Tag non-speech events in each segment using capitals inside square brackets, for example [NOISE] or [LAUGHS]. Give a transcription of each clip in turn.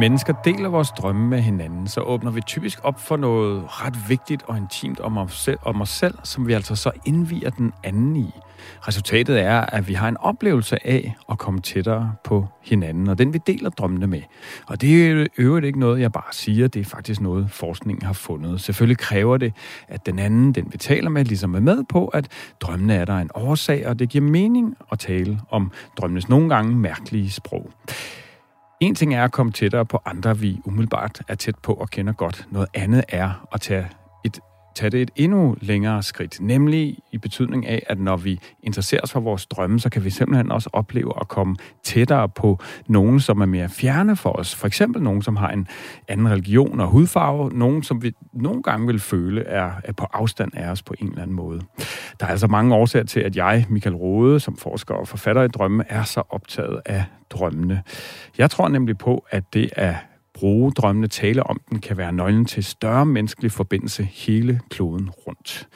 Mennesker deler vores drømme med hinanden, så åbner vi typisk op for noget ret vigtigt og intimt om os selv, om os selv som vi altså så indviger den anden i. Resultatet er, at vi har en oplevelse af at komme tættere på hinanden, og den vi deler drømmene med. Og det er øvrigt ikke noget, jeg bare siger, det er faktisk noget, forskningen har fundet. Selvfølgelig kræver det, at den anden, den vi taler med, ligesom er med på, at drømmene er der en årsag, og det giver mening at tale om drømmenes nogle gange mærkelige sprog. En ting er at komme tættere på andre, vi umiddelbart er tæt på og kender godt. Noget andet er at tage tage det et endnu længere skridt, nemlig i betydning af, at når vi interesserer os for vores drømme, så kan vi simpelthen også opleve at komme tættere på nogen, som er mere fjerne for os. For eksempel nogen, som har en anden religion og hudfarve, nogen, som vi nogle gange vil føle er, er på afstand af os på en eller anden måde. Der er altså mange årsager til, at jeg, Michael Rode, som forsker og forfatter i drømme, er så optaget af drømmene. Jeg tror nemlig på, at det er bruge drømmene, tale om den, kan være nøglen til større menneskelig forbindelse hele kloden rundt.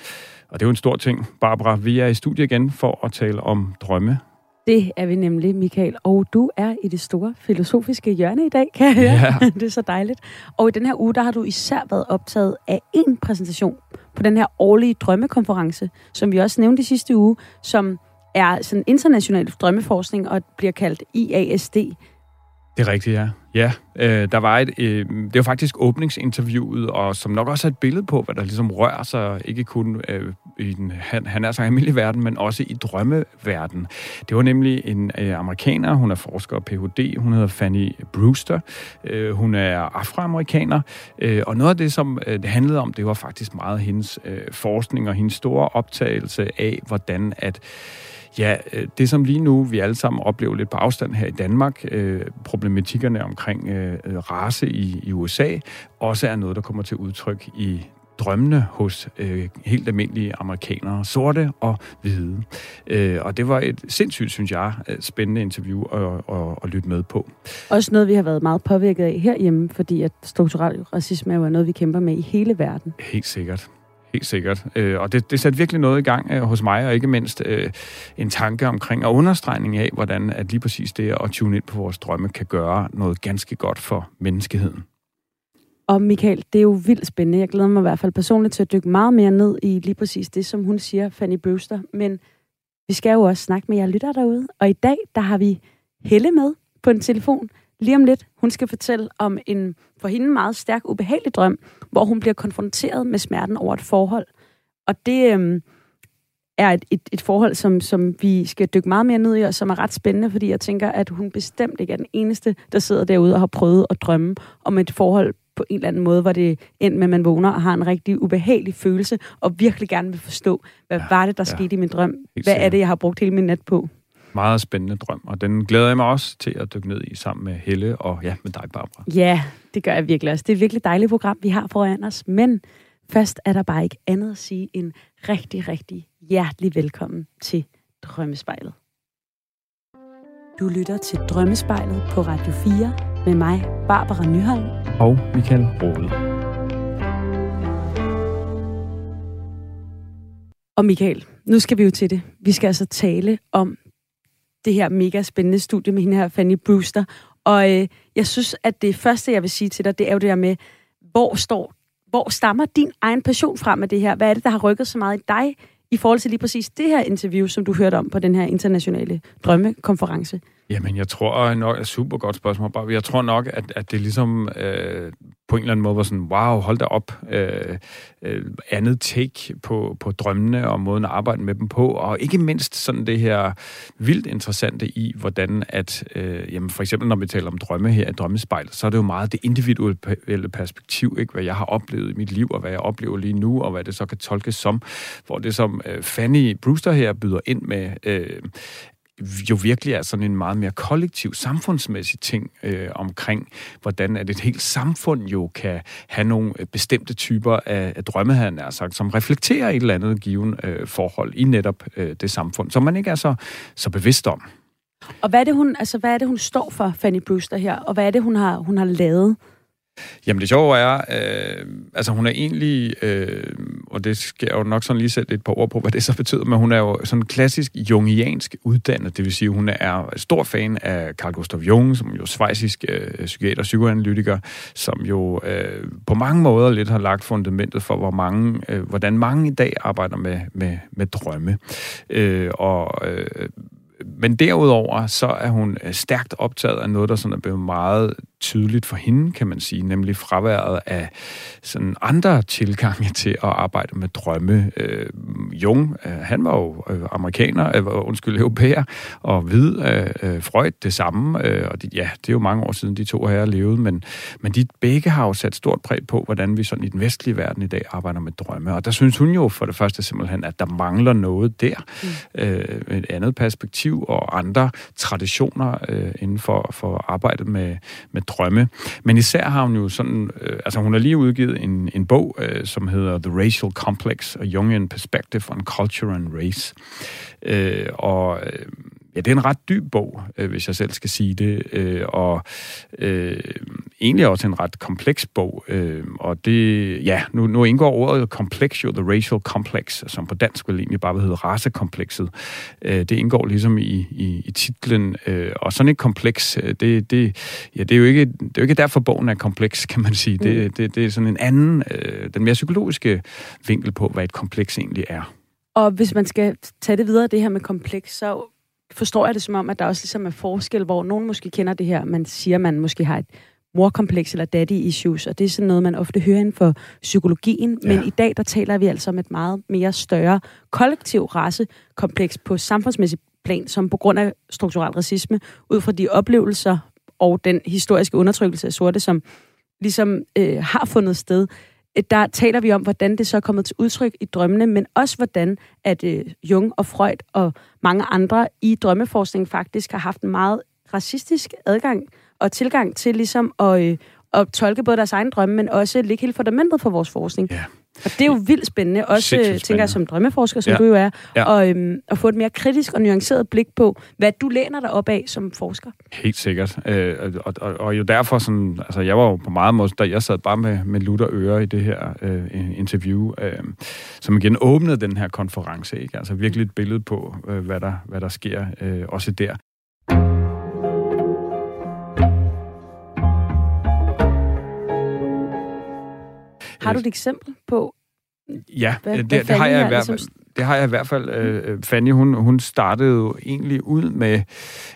Og det er jo en stor ting. Barbara, vi er i studiet igen for at tale om drømme. Det er vi nemlig, Michael. Og du er i det store filosofiske hjørne i dag, kan jeg høre. Ja. [LAUGHS] det er så dejligt. Og i den her uge, der har du især været optaget af en præsentation på den her årlige drømmekonference, som vi også nævnte i sidste uge, som er sådan international drømmeforskning og bliver kaldt IASD. Det er rigtigt, ja. Ja, øh, der var et, øh, det var faktisk åbningsinterviewet, og som nok også er et billede på, hvad der ligesom rører sig, ikke kun øh, i den, han, han er så almindelig verden, men også i drømmeverden. Det var nemlig en øh, amerikaner, hun er forsker og Ph.D., hun hedder Fanny Brewster, øh, hun er afroamerikaner, øh, og noget af det, som øh, det handlede om, det var faktisk meget hendes øh, forskning og hendes store optagelse af, hvordan at Ja, øh, det som lige nu vi alle sammen oplever lidt på afstand her i Danmark, øh, problematikkerne omkring øh, race i, i USA, også er noget, der kommer til udtryk i drømmene hos øh, helt almindelige amerikanere, sorte og hvide. Øh, og det var et sindssygt, synes jeg, spændende interview at, at, at lytte med på. Også noget, vi har været meget påvirket af herhjemme, fordi at strukturel racisme er jo noget, vi kæmper med i hele verden. Helt sikkert. Helt sikkert. Øh, og det, det satte virkelig noget i gang øh, hos mig, og ikke mindst øh, en tanke omkring og understregning af, hvordan at lige præcis det at tune ind på vores drømme kan gøre noget ganske godt for menneskeheden. Og Michael, det er jo vildt spændende. Jeg glæder mig i hvert fald personligt til at dykke meget mere ned i lige præcis det, som hun siger, Fanny Brewster. Men vi skal jo også snakke med jer lytter derude. Og i dag, der har vi Helle med på en telefon. Lige om lidt, hun skal fortælle om en for hende meget stærk, ubehagelig drøm, hvor hun bliver konfronteret med smerten over et forhold. Og det øhm, er et, et, et forhold, som, som vi skal dykke meget mere ned i, og som er ret spændende, fordi jeg tænker, at hun bestemt ikke er den eneste, der sidder derude og har prøvet at drømme om et forhold på en eller anden måde, hvor det end med, at man vågner og har en rigtig ubehagelig følelse, og virkelig gerne vil forstå, hvad ja, var det, der ja. skete i min drøm? Hvad er det, jeg har brugt hele min nat på? Meget spændende drøm, og den glæder jeg mig også til at dykke ned i sammen med Helle og ja, med dig, Barbara. Ja, det gør jeg virkelig også. Det er et virkelig dejligt program, vi har foran os, men først er der bare ikke andet at sige en rigtig, rigtig hjertelig velkommen til Drømmespejlet. Du lytter til Drømmespejlet på Radio 4 med mig, Barbara Nyholm. Og Michael Rode. Og Michael, nu skal vi jo til det. Vi skal altså tale om det her mega spændende studie med hende her, Fanny Brewster. Og øh, jeg synes, at det første, jeg vil sige til dig, det er jo det der med, hvor står, hvor stammer din egen passion fra med det her? Hvad er det, der har rykket så meget i dig i forhold til lige præcis det her interview, som du hørte om på den her internationale drømmekonference? Jamen, jeg tror nok, er super godt spørgsmål, bare. Jeg tror nok, at, at det ligesom øh, på en eller anden måde var sådan, wow, hold da op, øh, øh, andet take på, på drømmene og måden at arbejde med dem på, og ikke mindst sådan det her vildt interessante i, hvordan at, øh, jamen for eksempel når vi taler om drømme her at Drømmespejl, så er det jo meget det individuelle perspektiv, ikke? hvad jeg har oplevet i mit liv, og hvad jeg oplever lige nu, og hvad det så kan tolkes som, hvor det som øh, Fanny Brewster her byder ind med, øh, jo virkelig er sådan en meget mere kollektiv, samfundsmæssig ting øh, omkring, hvordan at et helt samfund jo kan have nogle øh, bestemte typer af, af drømme, han er sagt, som reflekterer et eller andet given øh, forhold i netop øh, det samfund, som man ikke er så, så bevidst om. Og hvad er, det, hun, altså, hvad er det, hun står for, Fanny Brewster her, og hvad er det, hun har, hun har lavet? Jamen det sjove er, øh, altså hun er egentlig, øh, og det skal jeg jo nok sådan lige sætte et par ord på, hvad det så betyder, men hun er jo sådan klassisk jungiansk uddannet, det vil sige, hun er stor fan af Carl Gustav Jung, som jo svejsisk øh, psykiater og psykoanalytiker, som jo øh, på mange måder lidt har lagt fundamentet for, hvor mange, øh, hvordan mange i dag arbejder med, med, med drømme. Øh, og øh, men derudover så er hun øh, stærkt optaget af noget, der sådan er blevet meget tydeligt for hende, kan man sige, nemlig fraværet af sådan andre tilgange til at arbejde med drømme. Øh, Jung, øh, han var jo øh, amerikaner, øh, undskyld, europæer, og hvid, øh, øh, Freud det samme, øh, og de, ja, det er jo mange år siden, de to her levede, men, men de begge har jo sat stort præg på, hvordan vi sådan i den vestlige verden i dag arbejder med drømme, og der synes hun jo for det første simpelthen, at der mangler noget der, mm. øh, et andet perspektiv og andre traditioner øh, inden for, for arbejdet med, med drømme. Men især har hun jo sådan, øh, altså hun har lige udgivet en, en bog, øh, som hedder The Racial Complex, A Jungian Perspective on Culture and Race. Øh, og øh, Ja, det er en ret dyb bog, øh, hvis jeg selv skal sige det, øh, og øh, egentlig også en ret kompleks bog. Øh, og det, ja, nu, nu indgår ordet kompleks jo, the racial complex, som på dansk vil egentlig bare hedde racekomplekset. Øh, det indgår ligesom i, i, i titlen, øh, og sådan et kompleks, øh, det, det, ja, det, er jo ikke, det er jo ikke derfor, bogen er kompleks, kan man sige. Mm. Det, det, det er sådan en anden, øh, den mere psykologiske vinkel på, hvad et kompleks egentlig er. Og hvis man skal tage det videre, det her med kompleks, så forstår jeg det som om, at der også ligesom er forskel, hvor nogen måske kender det her, man siger, man måske har et morkompleks eller daddy issues, og det er sådan noget, man ofte hører inden for psykologien. Ja. Men i dag, der taler vi altså om et meget mere større kollektiv racekompleks på samfundsmæssig plan, som på grund af strukturel racisme, ud fra de oplevelser og den historiske undertrykkelse af sorte, som ligesom øh, har fundet sted, der taler vi om, hvordan det så er kommet til udtryk i drømmene, men også hvordan at øh, Jung og Freud og mange andre i drømmeforskningen faktisk har haft en meget racistisk adgang og tilgang til ligesom at, øh, at tolke både deres egen drømme, men også ligge hele fundamentet for vores forskning. Yeah. Og det er jo vildt spændende, også spændende. tænker jeg som drømmeforsker, som ja. du jo er, ja. og, øhm, at få et mere kritisk og nuanceret blik på, hvad du læner dig op af som forsker. Helt sikkert. Øh, og, og, og jo derfor, sådan, altså jeg var jo på meget måde, da jeg sad bare med, med lutter øre i det her øh, interview, øh, som igen åbnede den her konference, ikke? altså virkelig et billede på, øh, hvad, der, hvad der sker øh, også der. Har du et eksempel på, Ja, hvad, det, hvad det, har jeg i hvert fald. Det har jeg i hvert fald. Øh, Fanny, hun, hun startede jo egentlig ud med,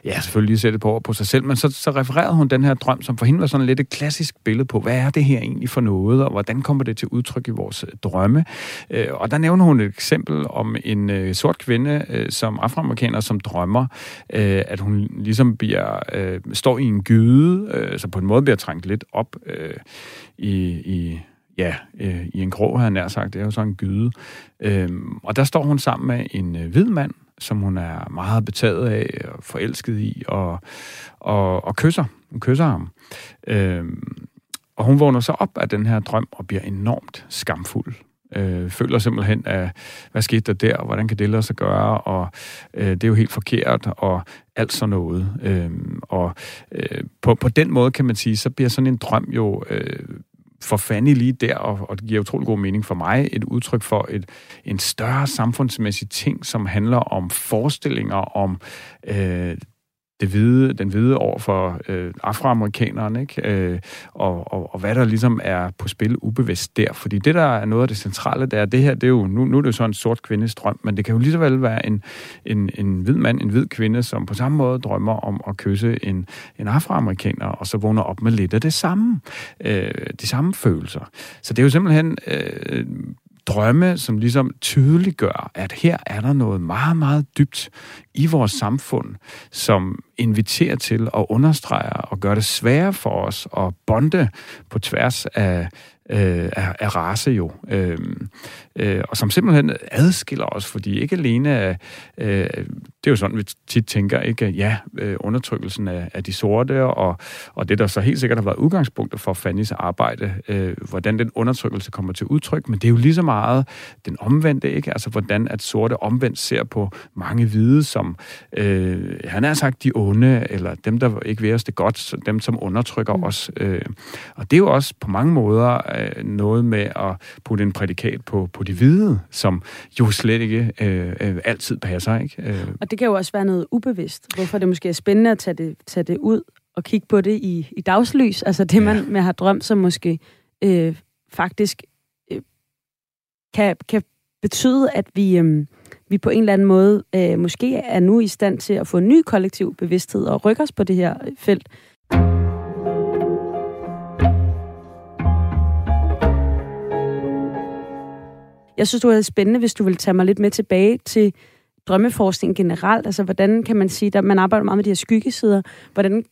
ja, selvfølgelig lige sætte på over på sig selv, men så, så refererede hun den her drøm, som for hende var sådan lidt et klassisk billede på, hvad er det her egentlig for noget, og hvordan kommer det til udtryk i vores øh, drømme. Øh, og der nævner hun et eksempel om en øh, sort kvinde, øh, som afroamerikaner, som drømmer, øh, at hun ligesom bliver, øh, står i en gyde, øh, så på en måde bliver trængt lidt op øh, i, i ja, øh, i en grå, havde han nær sagt. Det er jo sådan en gyde. Øhm, og der står hun sammen med en øh, hvid mand, som hun er meget betaget af og forelsket i, og, og, og kysser. Hun kysser ham. Øhm, og hun vågner så op af den her drøm og bliver enormt skamfuld. Øh, føler simpelthen, at hvad skete der der, hvordan kan det lade sig gøre, og øh, det er jo helt forkert, og alt sådan noget. Øh, og øh, på, på den måde kan man sige, så bliver sådan en drøm jo øh, for fanden lige der, og, og det giver utrolig god mening for mig, et udtryk for et, en større samfundsmæssig ting, som handler om forestillinger om øh, det hvide, den hvide over for øh, afroamerikanerne, ikke? Øh, og, og, og hvad der ligesom er på spil ubevidst der. Fordi det, der er noget af det centrale, det er, det her, det er jo, nu, nu er det jo sådan en sort kvindes drøm, men det kan jo lige så vel være en, en, en hvid mand, en hvid kvinde, som på samme måde drømmer om at kysse en, en afroamerikaner, og så vågner op med lidt af det samme. Øh, de samme følelser. Så det er jo simpelthen... Øh, drømme, som ligesom tydeliggør, at her er der noget meget, meget dybt i vores samfund, som inviterer til at understrege og gøre det sværere for os at bonde på tværs af øh, af, af race jo. Øh, øh, og som simpelthen adskiller os, fordi ikke alene, øh, det er jo sådan, vi tit tænker, ikke? ja, øh, undertrykkelsen af, af de sorte, og, og det der så helt sikkert har været udgangspunktet for Fannys arbejde, øh, hvordan den undertrykkelse kommer til udtryk, men det er jo lige så meget den omvendte, ikke? altså hvordan at sorte omvendt ser på mange hvide som, øh, han har sagt, de onde, eller dem, der ikke vil os det godt, dem, som undertrykker mm. os. Øh, og det er jo også på mange måder øh, noget med at putte en prædikat på, på de hvide, som jo slet ikke øh, øh, altid passer. Ikke? Øh. Og det kan jo også være noget ubevidst, hvorfor det måske er spændende at tage det, tage det ud og kigge på det i, i dagslys. Altså det, man, ja. man har drømt, som måske øh, faktisk øh, kan, kan betyde, at vi, øh, vi på en eller anden måde øh, måske er nu i stand til at få en ny kollektiv bevidsthed og rykke os på det her felt. Jeg synes, det var spændende, hvis du vil tage mig lidt med tilbage til drømmeforskning generelt. Altså, hvordan kan man sige, at man arbejder meget med de her skyggesider. Hvordan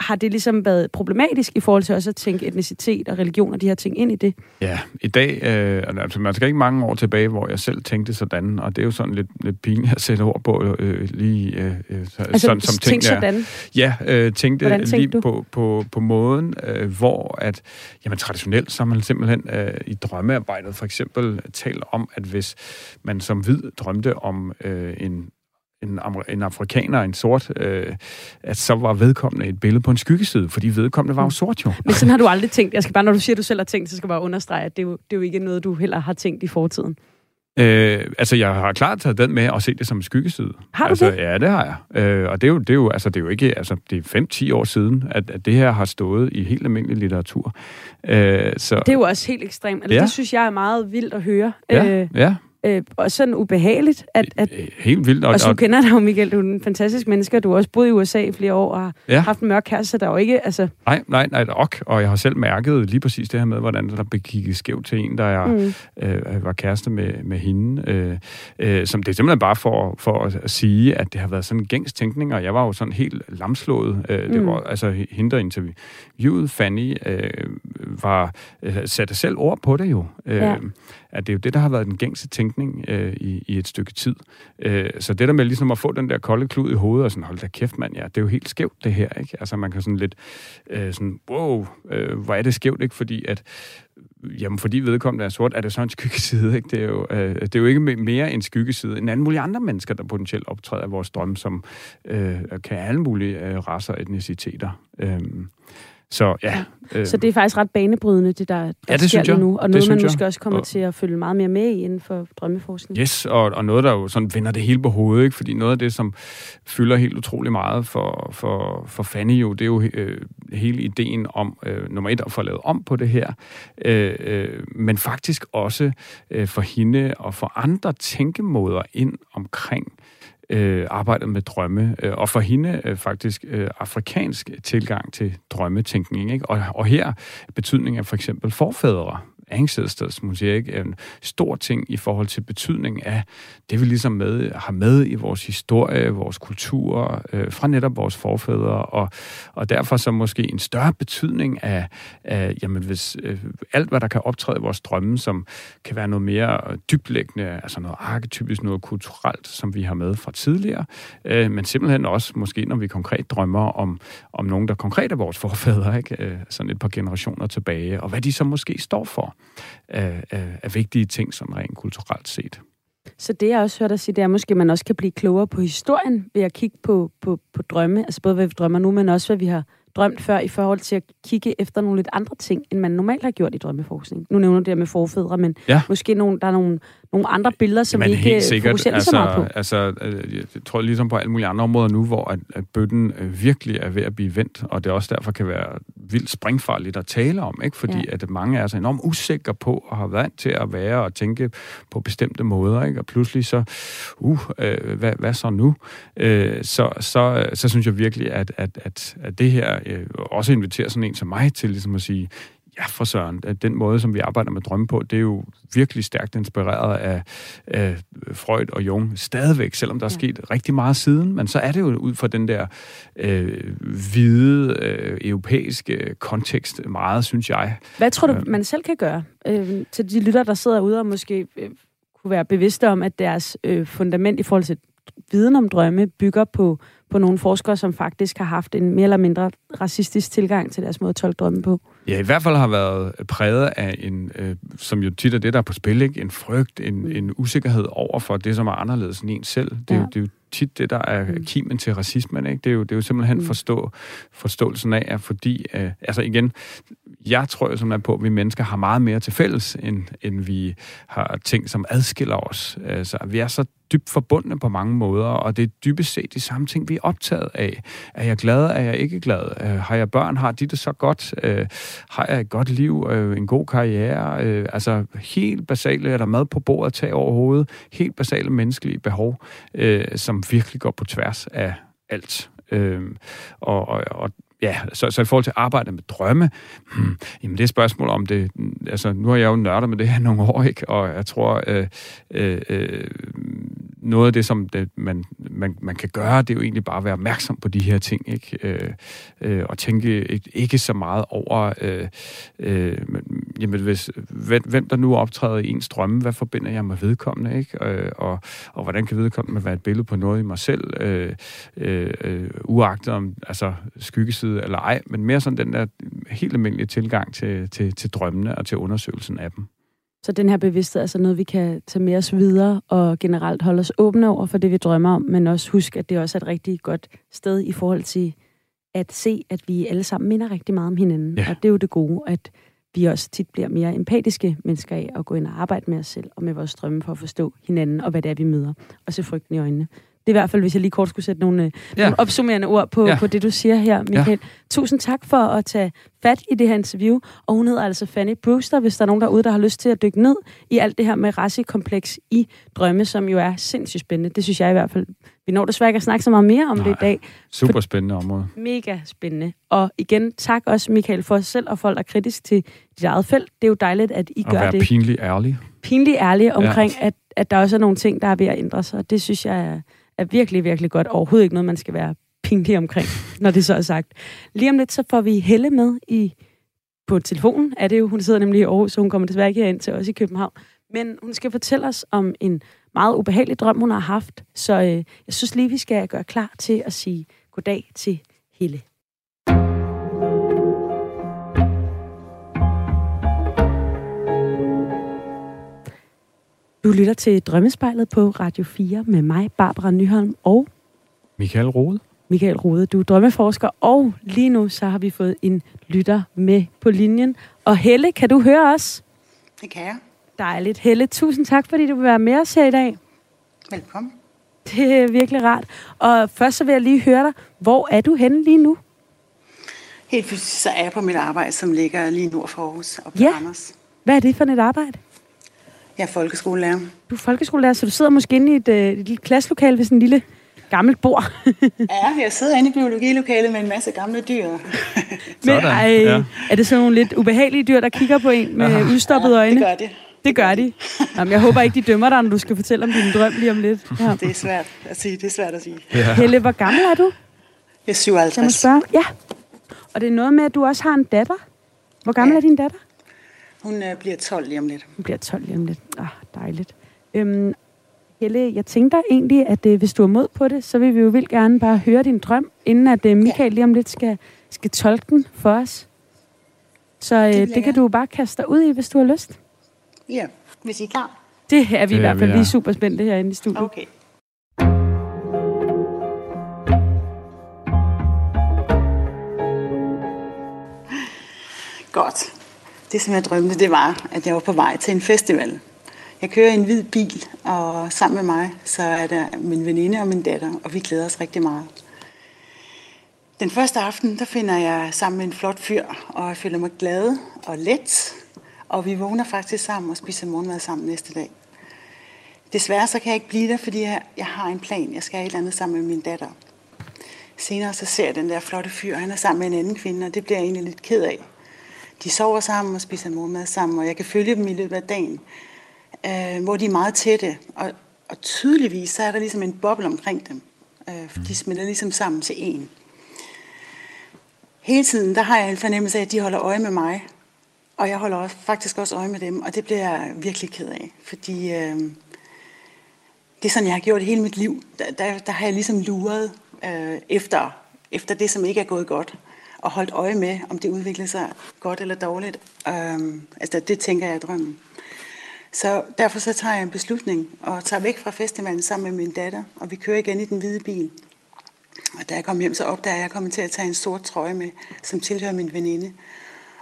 har det ligesom været problematisk i forhold til også at tænke etnicitet og religion og de her ting ind i det? Ja, i dag, øh, altså man skal ikke mange år tilbage, hvor jeg selv tænkte sådan, og det er jo sådan lidt, lidt pinligt at sætte ord på øh, lige øh, øh altså, sådan, som tænkte sådan? Ja, øh, tænkte, tænkte lige på, på, på måden, øh, hvor at, jamen traditionelt, så har man simpelthen øh, i drømmearbejdet for eksempel talt om, at hvis man som hvid drømte om øh, en en, en afrikaner, en sort, øh, at så var vedkommende et billede på en skyggeside, fordi vedkommende var jo sort jo. Men sådan har du [LAUGHS] aldrig tænkt. Jeg skal bare, når du siger, at du selv har tænkt, så skal jeg bare understrege, at det er jo, det er jo ikke noget, du heller har tænkt i fortiden. Øh, altså, jeg har klart taget den med og set det som en skyggeside. Har du altså, det? Ja, det har jeg. Øh, og det er, jo, det, er jo, altså, det er jo ikke... Altså, det er 5-10 år siden, at, at det her har stået i helt almindelig litteratur. Øh, så, det er jo også helt ekstremt. Altså, ja. Det synes jeg er meget vildt at høre. Ja, øh, ja øh, og sådan ubehageligt. At, at, Helt vildt. Og, og, så du kender dig jo, Michael, du er en fantastisk menneske, du har også boet i USA i flere år og har ja. haft en mørk kæreste, der er jo ikke... Altså... Nej, nej, nej, ok. Og jeg har selv mærket lige præcis det her med, hvordan der blev kigget skævt til en, der jeg, mm. øh, var kæreste med, med hende. Øh, øh, som det er simpelthen bare for, for at, sige, at det har været sådan en gængs tænkning, og jeg var jo sådan helt lamslået. Øh, det mm. var altså hende, der interviewede Fanny, øh, var, øh, satte selv ord på det jo. Øh, ja at det er jo det, der har været den gængse tænkning øh, i, i et stykke tid. Øh, så det der med ligesom at få den der kolde klud i hovedet og sådan, hold da kæft mand, ja, det er jo helt skævt det her, ikke? Altså man kan sådan lidt, øh, sådan, wow, øh, hvor er det skævt, ikke? Fordi at Jamen, fordi vedkommende er sort, er det så en skyggeside, ikke? Det er jo, øh, det er jo ikke mere en skyggeside end alle mulige andre mennesker, der potentielt optræder af vores drømme, som øh, kan alle mulige øh, raser og etniciteter. Øh, så ja. Øh, så det er faktisk ret banebrydende, det der, der ja, det sker jeg. nu, og noget, man måske jeg. også kommer og, til at følge meget mere med i inden for drømmeforskning. Yes, og, og noget, der jo sådan vender det hele på hovedet, ikke? fordi noget af det, som fylder helt utrolig meget for, for, for Fanny jo, det er jo øh, hele ideen om, øh, nummer et, at få lavet om på det her, øh, øh, men faktisk også øh, for hende og for andre tænkemåder ind omkring øh, øh, arbejdet med drømme, øh, og for hende øh, faktisk øh, afrikansk tilgang til drømmetænkning. Ikke? Og, og her betydning af for eksempel forfædre, ancestors, man ikke, en stor ting i forhold til betydning af det, vi ligesom med, har med i vores historie, vores kultur, øh, fra netop vores forfædre, og, og derfor så måske en større betydning af, af jamen hvis øh, alt, hvad der kan optræde i vores drømme, som kan være noget mere dyblæggende, altså noget arketypisk, noget kulturelt, som vi har med fra tidligere, øh, men simpelthen også måske, når vi konkret drømmer om, om nogen, der konkret er vores forfædre, ikke? Øh, sådan et par generationer tilbage, og hvad de så måske står for af, af, af vigtige ting, sådan rent kulturelt set. Så det, jeg også hørte dig sige, det er måske, man også kan blive klogere på historien ved at kigge på, på, på drømme, altså både hvad vi drømmer nu, men også hvad vi har drømt før i forhold til at kigge efter nogle lidt andre ting, end man normalt har gjort i drømmeforskning. Nu nævner du det med forfædre, men ja. måske nogle, der er nogle, nogle andre billeder, som Jamen, vi ikke sikkert, fokuserer altså, så meget på. Altså, øh, jeg tror ligesom på alle mulige andre områder nu, hvor at, at bøtten øh, virkelig er ved at blive vendt, og det også derfor kan være vildt springfarligt at tale om, ikke? fordi ja. at mange er så enormt usikre på og har vant til at være og tænke på bestemte måder, ikke? og pludselig så, uh, øh, hvad, hvad så nu? Øh, så, så, så synes jeg virkelig, at, at, at, at det her øh, også inviterer sådan en som mig til ligesom at sige, ja, for søren, at den måde, som vi arbejder med drømme på, det er jo virkelig stærkt inspireret af, af Freud og Jung stadigvæk, selvom der er sket ja. rigtig meget siden, men så er det jo ud fra den der øh, hvide øh, europæiske kontekst meget, synes jeg. Hvad tror du, øh, man selv kan gøre øh, til de lytter, der sidder ude og måske øh, kunne være bevidste om, at deres øh, fundament i forhold til viden om drømme bygger på, på nogle forskere, som faktisk har haft en mere eller mindre racistisk tilgang til deres måde at tolke drømme på. Ja, i hvert fald har været præget af en, øh, som jo tit er det, der er på spil, ikke? en frygt, en, mm. en usikkerhed over for det, som er anderledes end en selv. Det, ja. det er jo tit det, der er mm. kimen til racismen. Ikke? Det, er jo, det er jo simpelthen mm. forstå, forståelsen af, at fordi, øh, altså igen, jeg tror jo simpelthen på, at vi mennesker har meget mere til fælles, end, end vi har ting, som adskiller os. Altså, vi er så dybt forbundne på mange måder, og det er dybest set de samme ting, vi er optaget af. Er jeg glad? Er jeg ikke glad? Øh, har jeg børn? Har de det så godt? Øh, har jeg et godt liv? Øh, en god karriere? Øh, altså helt basale, er der mad på bordet, tag over hovedet? Helt basale menneskelige behov, øh, som virkelig går på tværs af alt. Øh, og, og, og ja, så, så i forhold til arbejde med drømme, hmm, jamen det er et spørgsmål om det, mm, altså nu har jeg jo nørdet med det her nogle år, ikke? og jeg tror, øh, øh, øh noget af det, som det, man, man, man kan gøre, det er jo egentlig bare at være opmærksom på de her ting, ikke? Øh, øh, og tænke ikke, ikke så meget over, øh, øh, jamen, hvis, hvem, hvem der nu optræder i ens drømme, hvad forbinder jeg med vedkommende, ikke? Øh, og, og hvordan kan vedkommende være et billede på noget i mig selv, øh, øh, øh, uagtet om altså, skyggeside eller ej, men mere sådan den der helt almindelige tilgang til, til, til drømmene og til undersøgelsen af dem. Så den her bevidsthed er altså noget, vi kan tage med os videre og generelt holde os åbne over for det, vi drømmer om, men også huske, at det også er et rigtig godt sted i forhold til at se, at vi alle sammen minder rigtig meget om hinanden. Ja. Og det er jo det gode, at vi også tit bliver mere empatiske mennesker af at gå ind og arbejde med os selv og med vores drømme for at forstå hinanden og hvad det er, vi møder, og se frygten i øjnene. Det er i hvert fald, hvis jeg lige kort skulle sætte nogle, øh, ja. nogle opsummerende ord på, ja. på det, du siger her, Michael. Ja. Tusind tak for at tage fat i det her interview. Og hun hedder altså Fanny Brewster, hvis der er nogen derude, der har lyst til at dykke ned i alt det her med racekompleks i drømme, som jo er sindssygt spændende. Det synes jeg i hvert fald. Vi når desværre ikke at snakke så meget mere om Nej, det i dag. Super spændende område. Mega spændende. Og igen, tak også, Michael, for selv og folk er kritisk til dit eget felt. Det er jo dejligt, at I og gør det. Og pinligt ærlig. Pinligt ærlig omkring, ja. at, at der også er nogle ting, der er ved at ændre sig. Det synes jeg er er virkelig, virkelig godt. Overhovedet ikke noget, man skal være pinlig omkring, når det så er sagt. Lige om lidt, så får vi Helle med i på telefonen, er det jo. Hun sidder nemlig i Aarhus, så hun kommer desværre ikke ind til os i København. Men hun skal fortælle os om en meget ubehagelig drøm, hun har haft. Så øh, jeg synes lige, vi skal gøre klar til at sige goddag til Helle. Du lytter til Drømmespejlet på Radio 4 med mig, Barbara Nyholm og... Michael Rode. Michael Rode, du er drømmeforsker, og lige nu så har vi fået en lytter med på linjen. Og Helle, kan du høre os? Det kan jeg. Dejligt. Helle, tusind tak, fordi du vil være med os her i dag. Velkommen. Det er virkelig rart. Og først så vil jeg lige høre dig, hvor er du henne lige nu? Helt fysisk så er jeg på mit arbejde, som ligger lige nord for Aarhus og på ja. Anders. Hvad er det for et arbejde? Jeg er folkeskolelærer. Du er folkeskolelærer, så du sidder måske inde i et, øh, et lille klasselokale ved sådan en lille gammelt bord. [LAUGHS] ja, jeg sidder inde i biologilokalet med en masse gamle dyr. [LAUGHS] Men, ej, ja. Er det sådan nogle lidt ubehagelige dyr, der kigger på en med ja. udstoppede øjne? det gør de. Det gør de. [LAUGHS] Jamen, jeg håber ikke, de dømmer dig, når du skal fortælle om din drøm lige om lidt. Ja. Det er svært at sige. Det er svært at sige. Ja. Helle, hvor gammel er du? Jeg er 57. Jeg må spørge. Ja. Og det er noget med, at du også har en datter. Hvor gammel ja. er din datter? Hun øh, bliver 12 lige om lidt. Hun bliver 12 lige om lidt. Ah, dejligt. Øhm, Helle, jeg tænkte egentlig, at øh, hvis du er mod på det, så vil vi jo vildt gerne bare høre din drøm, inden at øh, Michael ja. lige om lidt skal, skal tolke den for os. Så øh, det, det kan du bare kaste dig ud i, hvis du har lyst. Ja, hvis I er klar. Det er vi det i hvert fald lige super spændte herinde i studiet. Okay. Godt det, som jeg drømte, det var, at jeg var på vej til en festival. Jeg kører i en hvid bil, og sammen med mig, så er der min veninde og min datter, og vi glæder os rigtig meget. Den første aften, der finder jeg sammen med en flot fyr, og jeg føler mig glad og let, og vi vågner faktisk sammen og spiser morgenmad sammen næste dag. Desværre så kan jeg ikke blive der, fordi jeg, jeg har en plan. Jeg skal et eller andet sammen med min datter. Senere så ser jeg den der flotte fyr, han er sammen med en anden kvinde, og det bliver jeg egentlig lidt ked af. De sover sammen og spiser morgenmad sammen, og jeg kan følge dem i løbet af dagen, øh, hvor de er meget tætte. Og, og tydeligvis så er der ligesom en boble omkring dem. Øh, de smelter ligesom sammen til en. Hele tiden der har jeg en fornemmelse af, at de holder øje med mig. Og jeg holder også, faktisk også øje med dem, og det bliver jeg virkelig ked af. Fordi øh, det er sådan, jeg har gjort hele mit liv. Der, der, der har jeg ligesom luret øh, efter, efter det, som ikke er gået godt. Og holdt øje med, om det udviklede sig godt eller dårligt. Øhm, altså, det tænker jeg er drømmen. Så derfor så tager jeg en beslutning og tager væk fra festivalen sammen med min datter, og vi kører igen i den hvide bil. Og da jeg kom hjem, så opdager jeg, at jeg kommer til at tage en sort trøje med, som tilhører min veninde.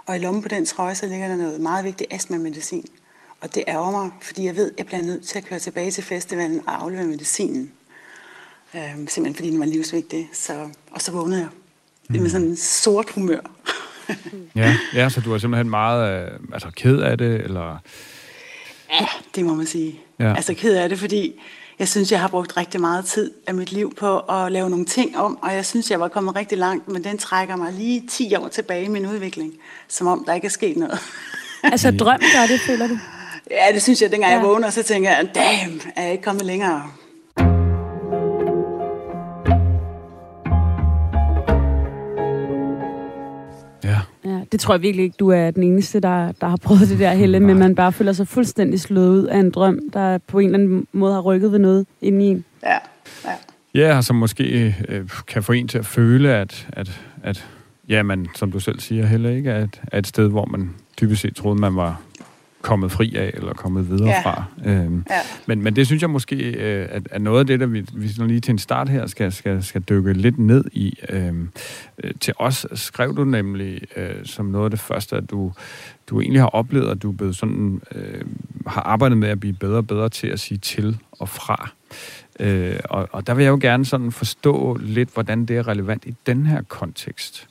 Og i lommen på den trøje, så ligger der noget meget vigtigt astma-medicin. Og det ærger mig, fordi jeg ved, at jeg bliver nødt til at køre tilbage til festivalen og aflevere medicinen. Øhm, simpelthen fordi den var livsvigtig. Så, og så vågnede jeg mm. med sådan en sort humør. [LAUGHS] ja, ja, så du er simpelthen meget øh, altså, ked af det, eller... Ja, det må man sige. Ja. Altså ked af det, fordi jeg synes, jeg har brugt rigtig meget tid af mit liv på at lave nogle ting om, og jeg synes, jeg var kommet rigtig langt, men den trækker mig lige 10 år tilbage i min udvikling, som om der ikke er sket noget. [LAUGHS] altså drøm gør det, føler du? Ja, det synes jeg, dengang ja. jeg vågner, så tænker jeg, damn, er jeg ikke kommet længere? Det tror jeg virkelig ikke, du er den eneste, der, der har prøvet det der, Helle, men man bare føler sig fuldstændig slået ud af en drøm, der på en eller anden måde har rykket ved noget inde i en. Ja, ja. Ja, som måske øh, kan få en til at føle, at, at, at ja, man, som du selv siger, heller ikke er et, er et sted, hvor man typisk set troede, man var kommet fri af, eller kommet videre ja. fra. Øhm, ja. men, men det synes jeg måske, øh, at, at noget af det, der vi, vi lige til en start her skal, skal, skal dykke lidt ned i. Øhm, øh, til os skrev du nemlig øh, som noget af det første, at du, du egentlig har oplevet, at du er blevet sådan, øh, har arbejdet med at blive bedre og bedre til at sige til og fra. Øh, og, og der vil jeg jo gerne sådan forstå lidt, hvordan det er relevant i den her kontekst.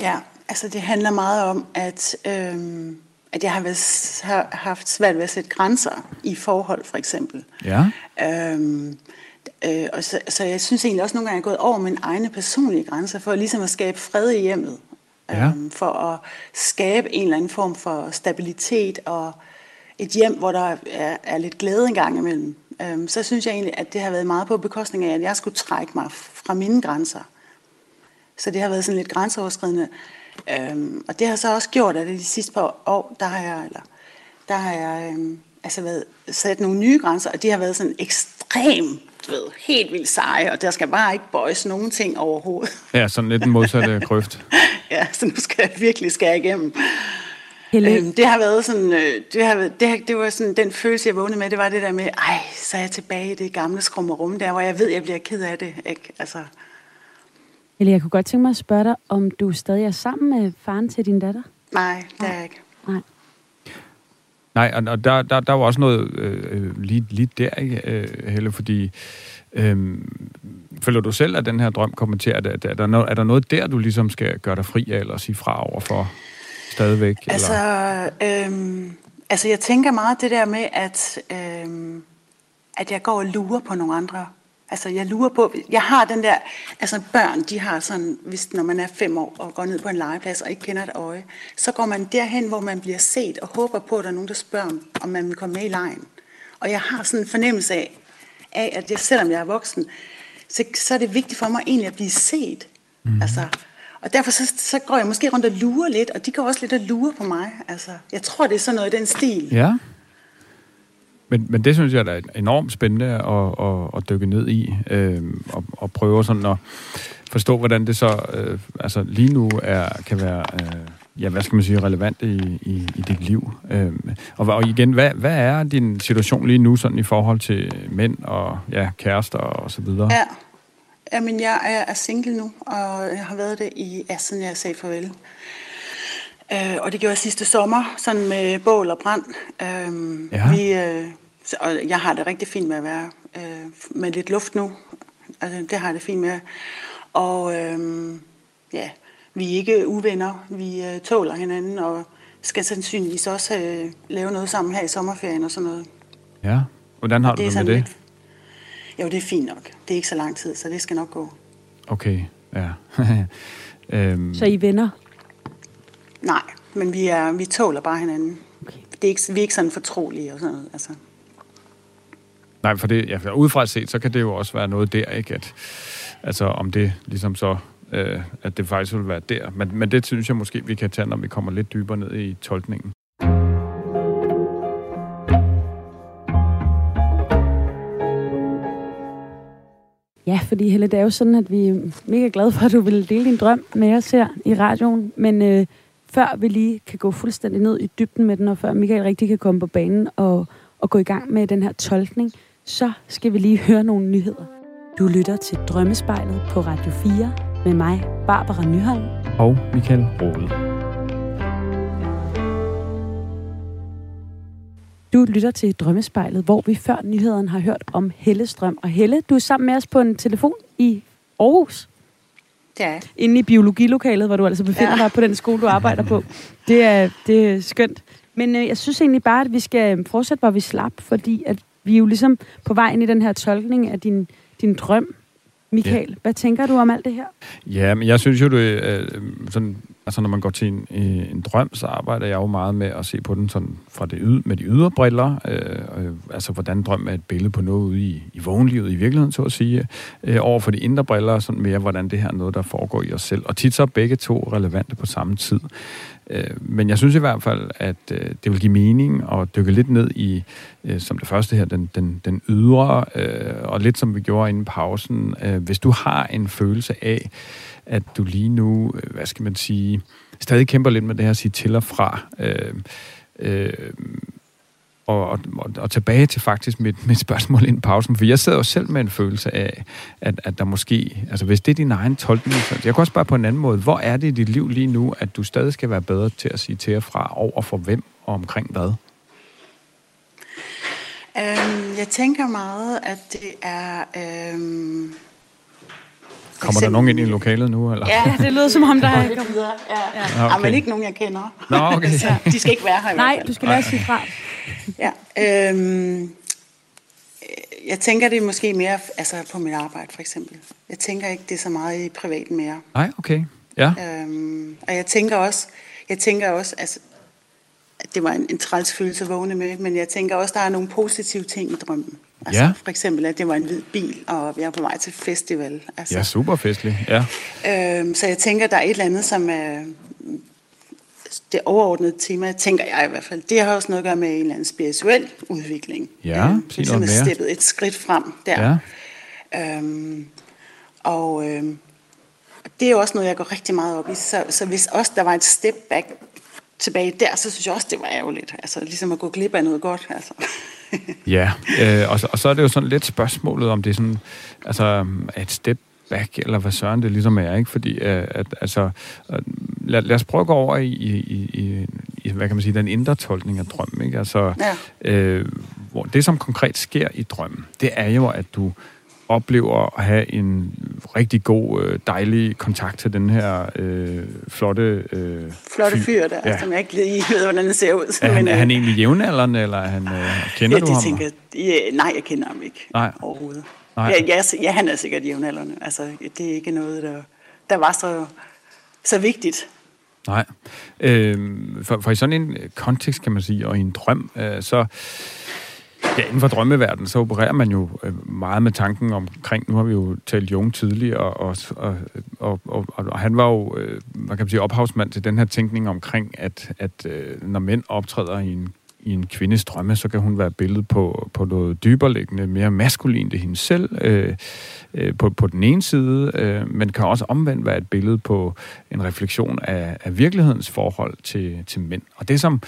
Ja, Altså, det handler meget om, at, øhm, at jeg har, været, har haft svært ved at sætte grænser i forhold, for eksempel. Ja. Øhm, øh, og så, så jeg synes egentlig også nogle gange, at jeg er gået over mine egne personlige grænser, for ligesom at skabe fred i hjemmet. Ja. Øhm, for at skabe en eller anden form for stabilitet og et hjem, hvor der er, er lidt glæde engang imellem. Øhm, så synes jeg egentlig, at det har været meget på bekostning af, at jeg skulle trække mig fra mine grænser. Så det har været sådan lidt grænseoverskridende. Øhm, og det har så også gjort, at de sidste par år, der har jeg, eller, der har jeg øhm, altså været, sat nogle nye grænser, og de har været sådan ekstremt du ved, helt vildt seje, og der skal bare ikke bøjes nogen ting overhovedet. Ja, sådan lidt en modsatte [LAUGHS] grøft. ja, så nu skal jeg virkelig skære igennem. Øhm, det har været sådan, øh, det, har, det, det var sådan, den følelse, jeg vågnede med, det var det der med, ej, så er jeg tilbage i det gamle skrummerum der, hvor jeg ved, jeg bliver ked af det. Ikke? Altså, eller jeg kunne godt tænke mig at spørge dig, om du stadig er sammen med faren til din datter? Nej, det er jeg ikke. Nej. Nej, og, og der, der, der var også noget øh, lige, lige der, ikke, øh, Helle, fordi øh, føler du selv, at den her drøm kommer til, at, at, er, der noget, er der noget der, du ligesom skal gøre dig fri af, eller sige fra over for stadigvæk? Altså, eller? Øh, altså jeg tænker meget det der med, at, øh, at jeg går og lurer på nogle andre Altså, jeg lurer på, jeg har den der, altså børn, de har sådan, hvis når man er fem år og går ned på en legeplads og ikke kender et øje, så går man derhen, hvor man bliver set og håber på, at der er nogen, der spørger, om man vil komme med i lejen. Og jeg har sådan en fornemmelse af, af at jeg, selvom jeg er voksen, så, så er det vigtigt for mig egentlig at blive set. Mm. Altså, og derfor så, så går jeg måske rundt og lurer lidt, og de går også lidt og lurer på mig. Altså, jeg tror, det er sådan noget i den stil. Ja. Men, men det synes jeg er enormt spændende at, at, at dykke ned i, øh, og, og prøve sådan at forstå, hvordan det så øh, altså lige nu er, kan være, øh, ja, hvad skal man sige, relevant i, i, i dit liv. Øh, og, og igen, hvad, hvad er din situation lige nu sådan i forhold til mænd og ja, kærester og så videre? Ja, Jamen, jeg er single nu, og jeg har været det i, ja, siden jeg sagde farvel. Øh, og det gjorde jeg sidste sommer, sådan med bål og brand. Øh, ja. vi, øh, og jeg har det rigtig fint med at være øh, med lidt luft nu. Altså, det har jeg det fint med. Og øh, ja, vi er ikke uvenner. Vi øh, tåler hinanden, og skal sandsynligvis også øh, lave noget sammen her i sommerferien og sådan noget. Ja, hvordan har og du det med det? Lidt, jo, det er fint nok. Det er ikke så lang tid, så det skal nok gå. Okay, ja. [LAUGHS] øhm. Så I venner? Nej, men vi, er, vi tåler bare hinanden. Okay. Det er ikke, vi er ikke sådan fortrolige og sådan noget. Altså. Nej, for det, ja, udefra set, så kan det jo også være noget der, ikke? At, altså om det ligesom så, øh, at det faktisk vil være der. Men, men det synes jeg måske, vi kan tage, når vi kommer lidt dybere ned i tolkningen. Ja, fordi Helle, det er jo sådan, at vi er mega glade for, at du vil dele din drøm med os her i radioen. Men øh, før vi lige kan gå fuldstændig ned i dybden med den, og før Michael rigtig kan komme på banen og, og gå i gang med den her tolkning, så skal vi lige høre nogle nyheder. Du lytter til Drømmespejlet på Radio 4 med mig, Barbara Nyholm. Og Michael Rode. Du lytter til Drømmespejlet, hvor vi før nyheden har hørt om Helles drøm. Og Helle, du er sammen med os på en telefon i Aarhus. Ja. Inde i biologilokalet, hvor du altså befinder ja. dig på den skole, du arbejder på. Det er, det er skønt. Men øh, jeg synes egentlig bare, at vi skal øh, fortsætte, hvor vi slap, fordi at vi er jo ligesom på vej ind i den her tolkning af din, din drøm. Michael, ja. hvad tænker du om alt det her? Ja, men jeg synes jo, det er sådan Altså når man går til en, øh, en drøm, så arbejder jeg jo meget med at se på den sådan fra det yde, med de ydre briller. Øh, øh, altså hvordan drøm er et billede på noget ude i, i vågenlivet i virkeligheden, så at sige. Øh, over for de indre briller, sådan mere hvordan det her er noget, der foregår i os selv. Og tit så er begge to relevante på samme tid. Øh, men jeg synes i hvert fald, at øh, det vil give mening at dykke lidt ned i, øh, som det første her, den, den, den ydre, øh, og lidt som vi gjorde inden pausen. Øh, hvis du har en følelse af, at du lige nu, øh, hvad skal man sige, stadig kæmper lidt med det her at sige til og fra. Øh, øh, og, og, og tilbage til faktisk mit, mit spørgsmål inden pausen, for jeg sidder jo selv med en følelse af, at, at der måske, altså hvis det er din egen tolkning, så jeg kan også bare på en anden måde, hvor er det i dit liv lige nu, at du stadig skal være bedre til at sige til og fra over for hvem og omkring hvad? Um, jeg tænker meget, at det er um, Kommer der nogen ind i lokalet nu? Eller? Ja, det lyder som om, der er [LAUGHS] kommet videre. Ja. Ja. Okay. men ikke nogen, jeg kender. Nå, okay. Så de skal ikke være her. Nej, du skal lade sige fra. Ja, øhm, jeg tænker det er måske mere altså på mit arbejde, for eksempel. Jeg tænker ikke, det er så meget i privaten mere. Nej, okay. Ja. Øhm, og jeg tænker også, jeg tænker også, altså, det var en, en træls følelse at vågne med, men jeg tænker også, der er nogle positive ting i drømmen. Altså, ja. For eksempel, at det var en hvid bil, og jeg er på vej til festival. Altså, ja, super festlig, ja. Øhm, så jeg tænker, der er et eller andet, som er det overordnede tema, tænker jeg i hvert fald, det har også noget at gøre med en eller anden spirituel udvikling. Ja, øhm, sig noget mere. steppet et skridt frem der. Ja. Øhm, og øhm, det er jo også noget, jeg går rigtig meget op i. Så, så hvis også der var et step back tilbage der, så synes jeg også, det var ærgerligt. Altså ligesom at gå glip af noget godt. Altså. [LAUGHS] ja, øh, og, så, og så er det jo sådan lidt spørgsmålet, om det er sådan, altså et step back, eller hvad søren det ligesom er, ikke? Fordi, øh, at, altså, øh, lad, lad os prøve at gå over i, i, i, i, hvad kan man sige, den indre tolkning af drømmen, ikke? Altså, ja. øh, hvor det, som konkret sker i drømmen, det er jo, at du oplever at have en rigtig god, øh, dejlig kontakt til den her øh, flotte... Øh, flotte fyr der, ja. som jeg ikke lige ved, hvordan det ser ud. Er han, er han egentlig jævnaldrende, eller er han, øh, kender ja, du ham? Tænker, ja, nej, jeg kender ham ikke nej. overhovedet. Nej. Ja, ja, ja, han er sikkert jævnaldrende. Altså, det er ikke noget, der, der var så, så vigtigt. Nej. Øh, for, for i sådan en kontekst, kan man sige, og i en drøm, øh, så Ja, inden for drømmeverdenen, så opererer man jo øh, meget med tanken omkring, nu har vi jo talt Jung tidligere, og, og, og, og, og han var jo, øh, man kan sige, ophavsmand til den her tænkning omkring, at, at øh, når mænd optræder i en, i en kvindes drømme, så kan hun være billedet på, på noget dyberliggende, mere maskulint i hende selv, øh, øh, på, på den ene side, øh, men kan også omvendt være et billede på en refleksion af, af virkelighedens forhold til, til mænd. Og det som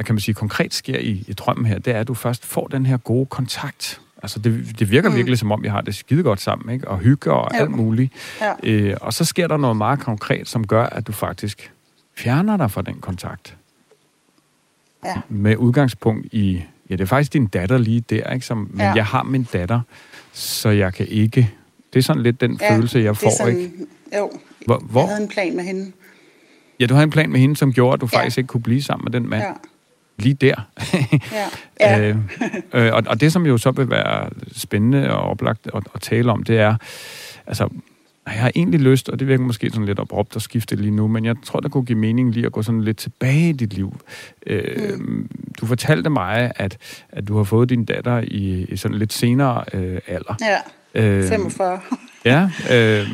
hvad kan man sige, konkret sker i, i drømmen her, det er, at du først får den her gode kontakt. Altså, det, det virker mm. virkelig, som om vi har det skide godt sammen, ikke? Og hygge og ja. alt muligt. Ja. Øh, og så sker der noget meget konkret, som gør, at du faktisk fjerner dig fra den kontakt. Ja. Med udgangspunkt i, ja, det er faktisk din datter lige der, ikke? Som, men ja. jeg har min datter, så jeg kan ikke... Det er sådan lidt den ja, følelse, jeg får, sådan, ikke? Jo, hvor, hvor? jeg havde en plan med hende. Ja, du havde en plan med hende, som gjorde, at du ja. faktisk ikke kunne blive sammen med den mand. Ja lige der. [LAUGHS] ja. ja. [LAUGHS] øh, øh, og, og det, som jo så vil være spændende og oplagt at, at tale om, det er, altså, jeg har egentlig lyst, og det virker måske sådan lidt abrupt at skifte lige nu, men jeg tror, der kunne give mening lige at gå sådan lidt tilbage i dit liv. Øh, mm. Du fortalte mig, at, at du har fået din datter i, i sådan lidt senere øh, alder. Ja, øh, 45. ja, [LAUGHS] øh,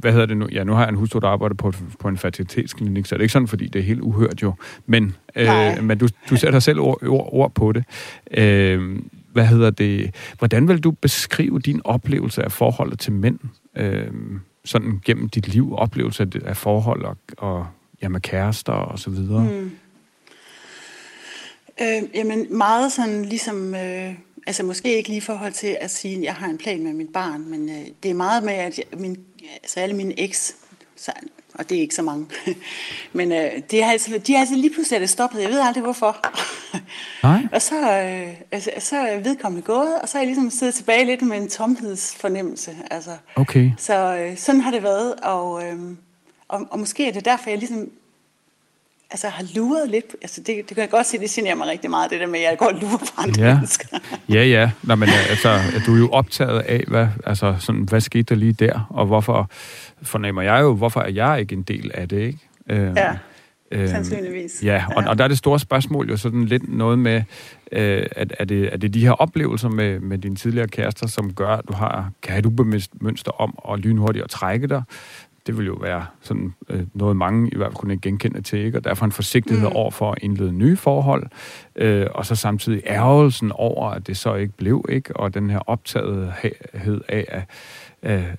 hvad hedder det nu? Ja, nu har jeg en hustru, der arbejder på, på en fertilitetsklinik, så det er ikke sådan, fordi det er helt uhørt jo. Men, øh, [LAUGHS] men du, du sætter selv ord, ord, ord på det. Øh, hvad hedder det? Hvordan vil du beskrive din oplevelse af forholdet til mænd? Øh, sådan gennem dit liv, oplevelse af forhold og, og ja, med kærester og så videre? Mm. Øh, jamen meget sådan ligesom... Øh altså måske ikke lige i forhold til at sige, at jeg har en plan med mit barn, men øh, det er meget med, at jeg, min, altså alle mine eks, så, og det er ikke så mange, [LAUGHS] men øh, de, har altså, de har altså lige pludselig stoppet, jeg ved aldrig hvorfor. Nej. [LAUGHS] og så, øh, altså, så er vedkommende gået, og så er jeg ligesom siddet tilbage lidt med en tomhedsfornemmelse. Altså. Okay. Så øh, sådan har det været, og, øh, og, og måske er det derfor, jeg ligesom altså, har luret lidt. Altså, det, det kan jeg godt se, det generer mig rigtig meget, det der med, at jeg går og lurer på andre ja. mennesker. [LAUGHS] ja, ja. Nå, men øh, altså, du er jo optaget af, hvad, altså, sådan, hvad skete der lige der, og hvorfor fornemmer jeg jo, hvorfor er jeg ikke en del af det, ikke? Øhm, ja. Øhm, Sandsynligvis. Ja, og, og der er det store spørgsmål jo sådan lidt noget med, øh, at er, det, er det de her oplevelser med, med dine tidligere kærester, som gør, at du har, kan ubevidst mønster om at lynhurtigt at trække dig, det vil jo være sådan øh, noget, mange i hvert fald kunne genkende til, ikke? og derfor en forsigtighed mm. over for at indlede nye forhold, øh, og så samtidig ærgelsen over, at det så ikke blev, ikke? og den her optagethed af at,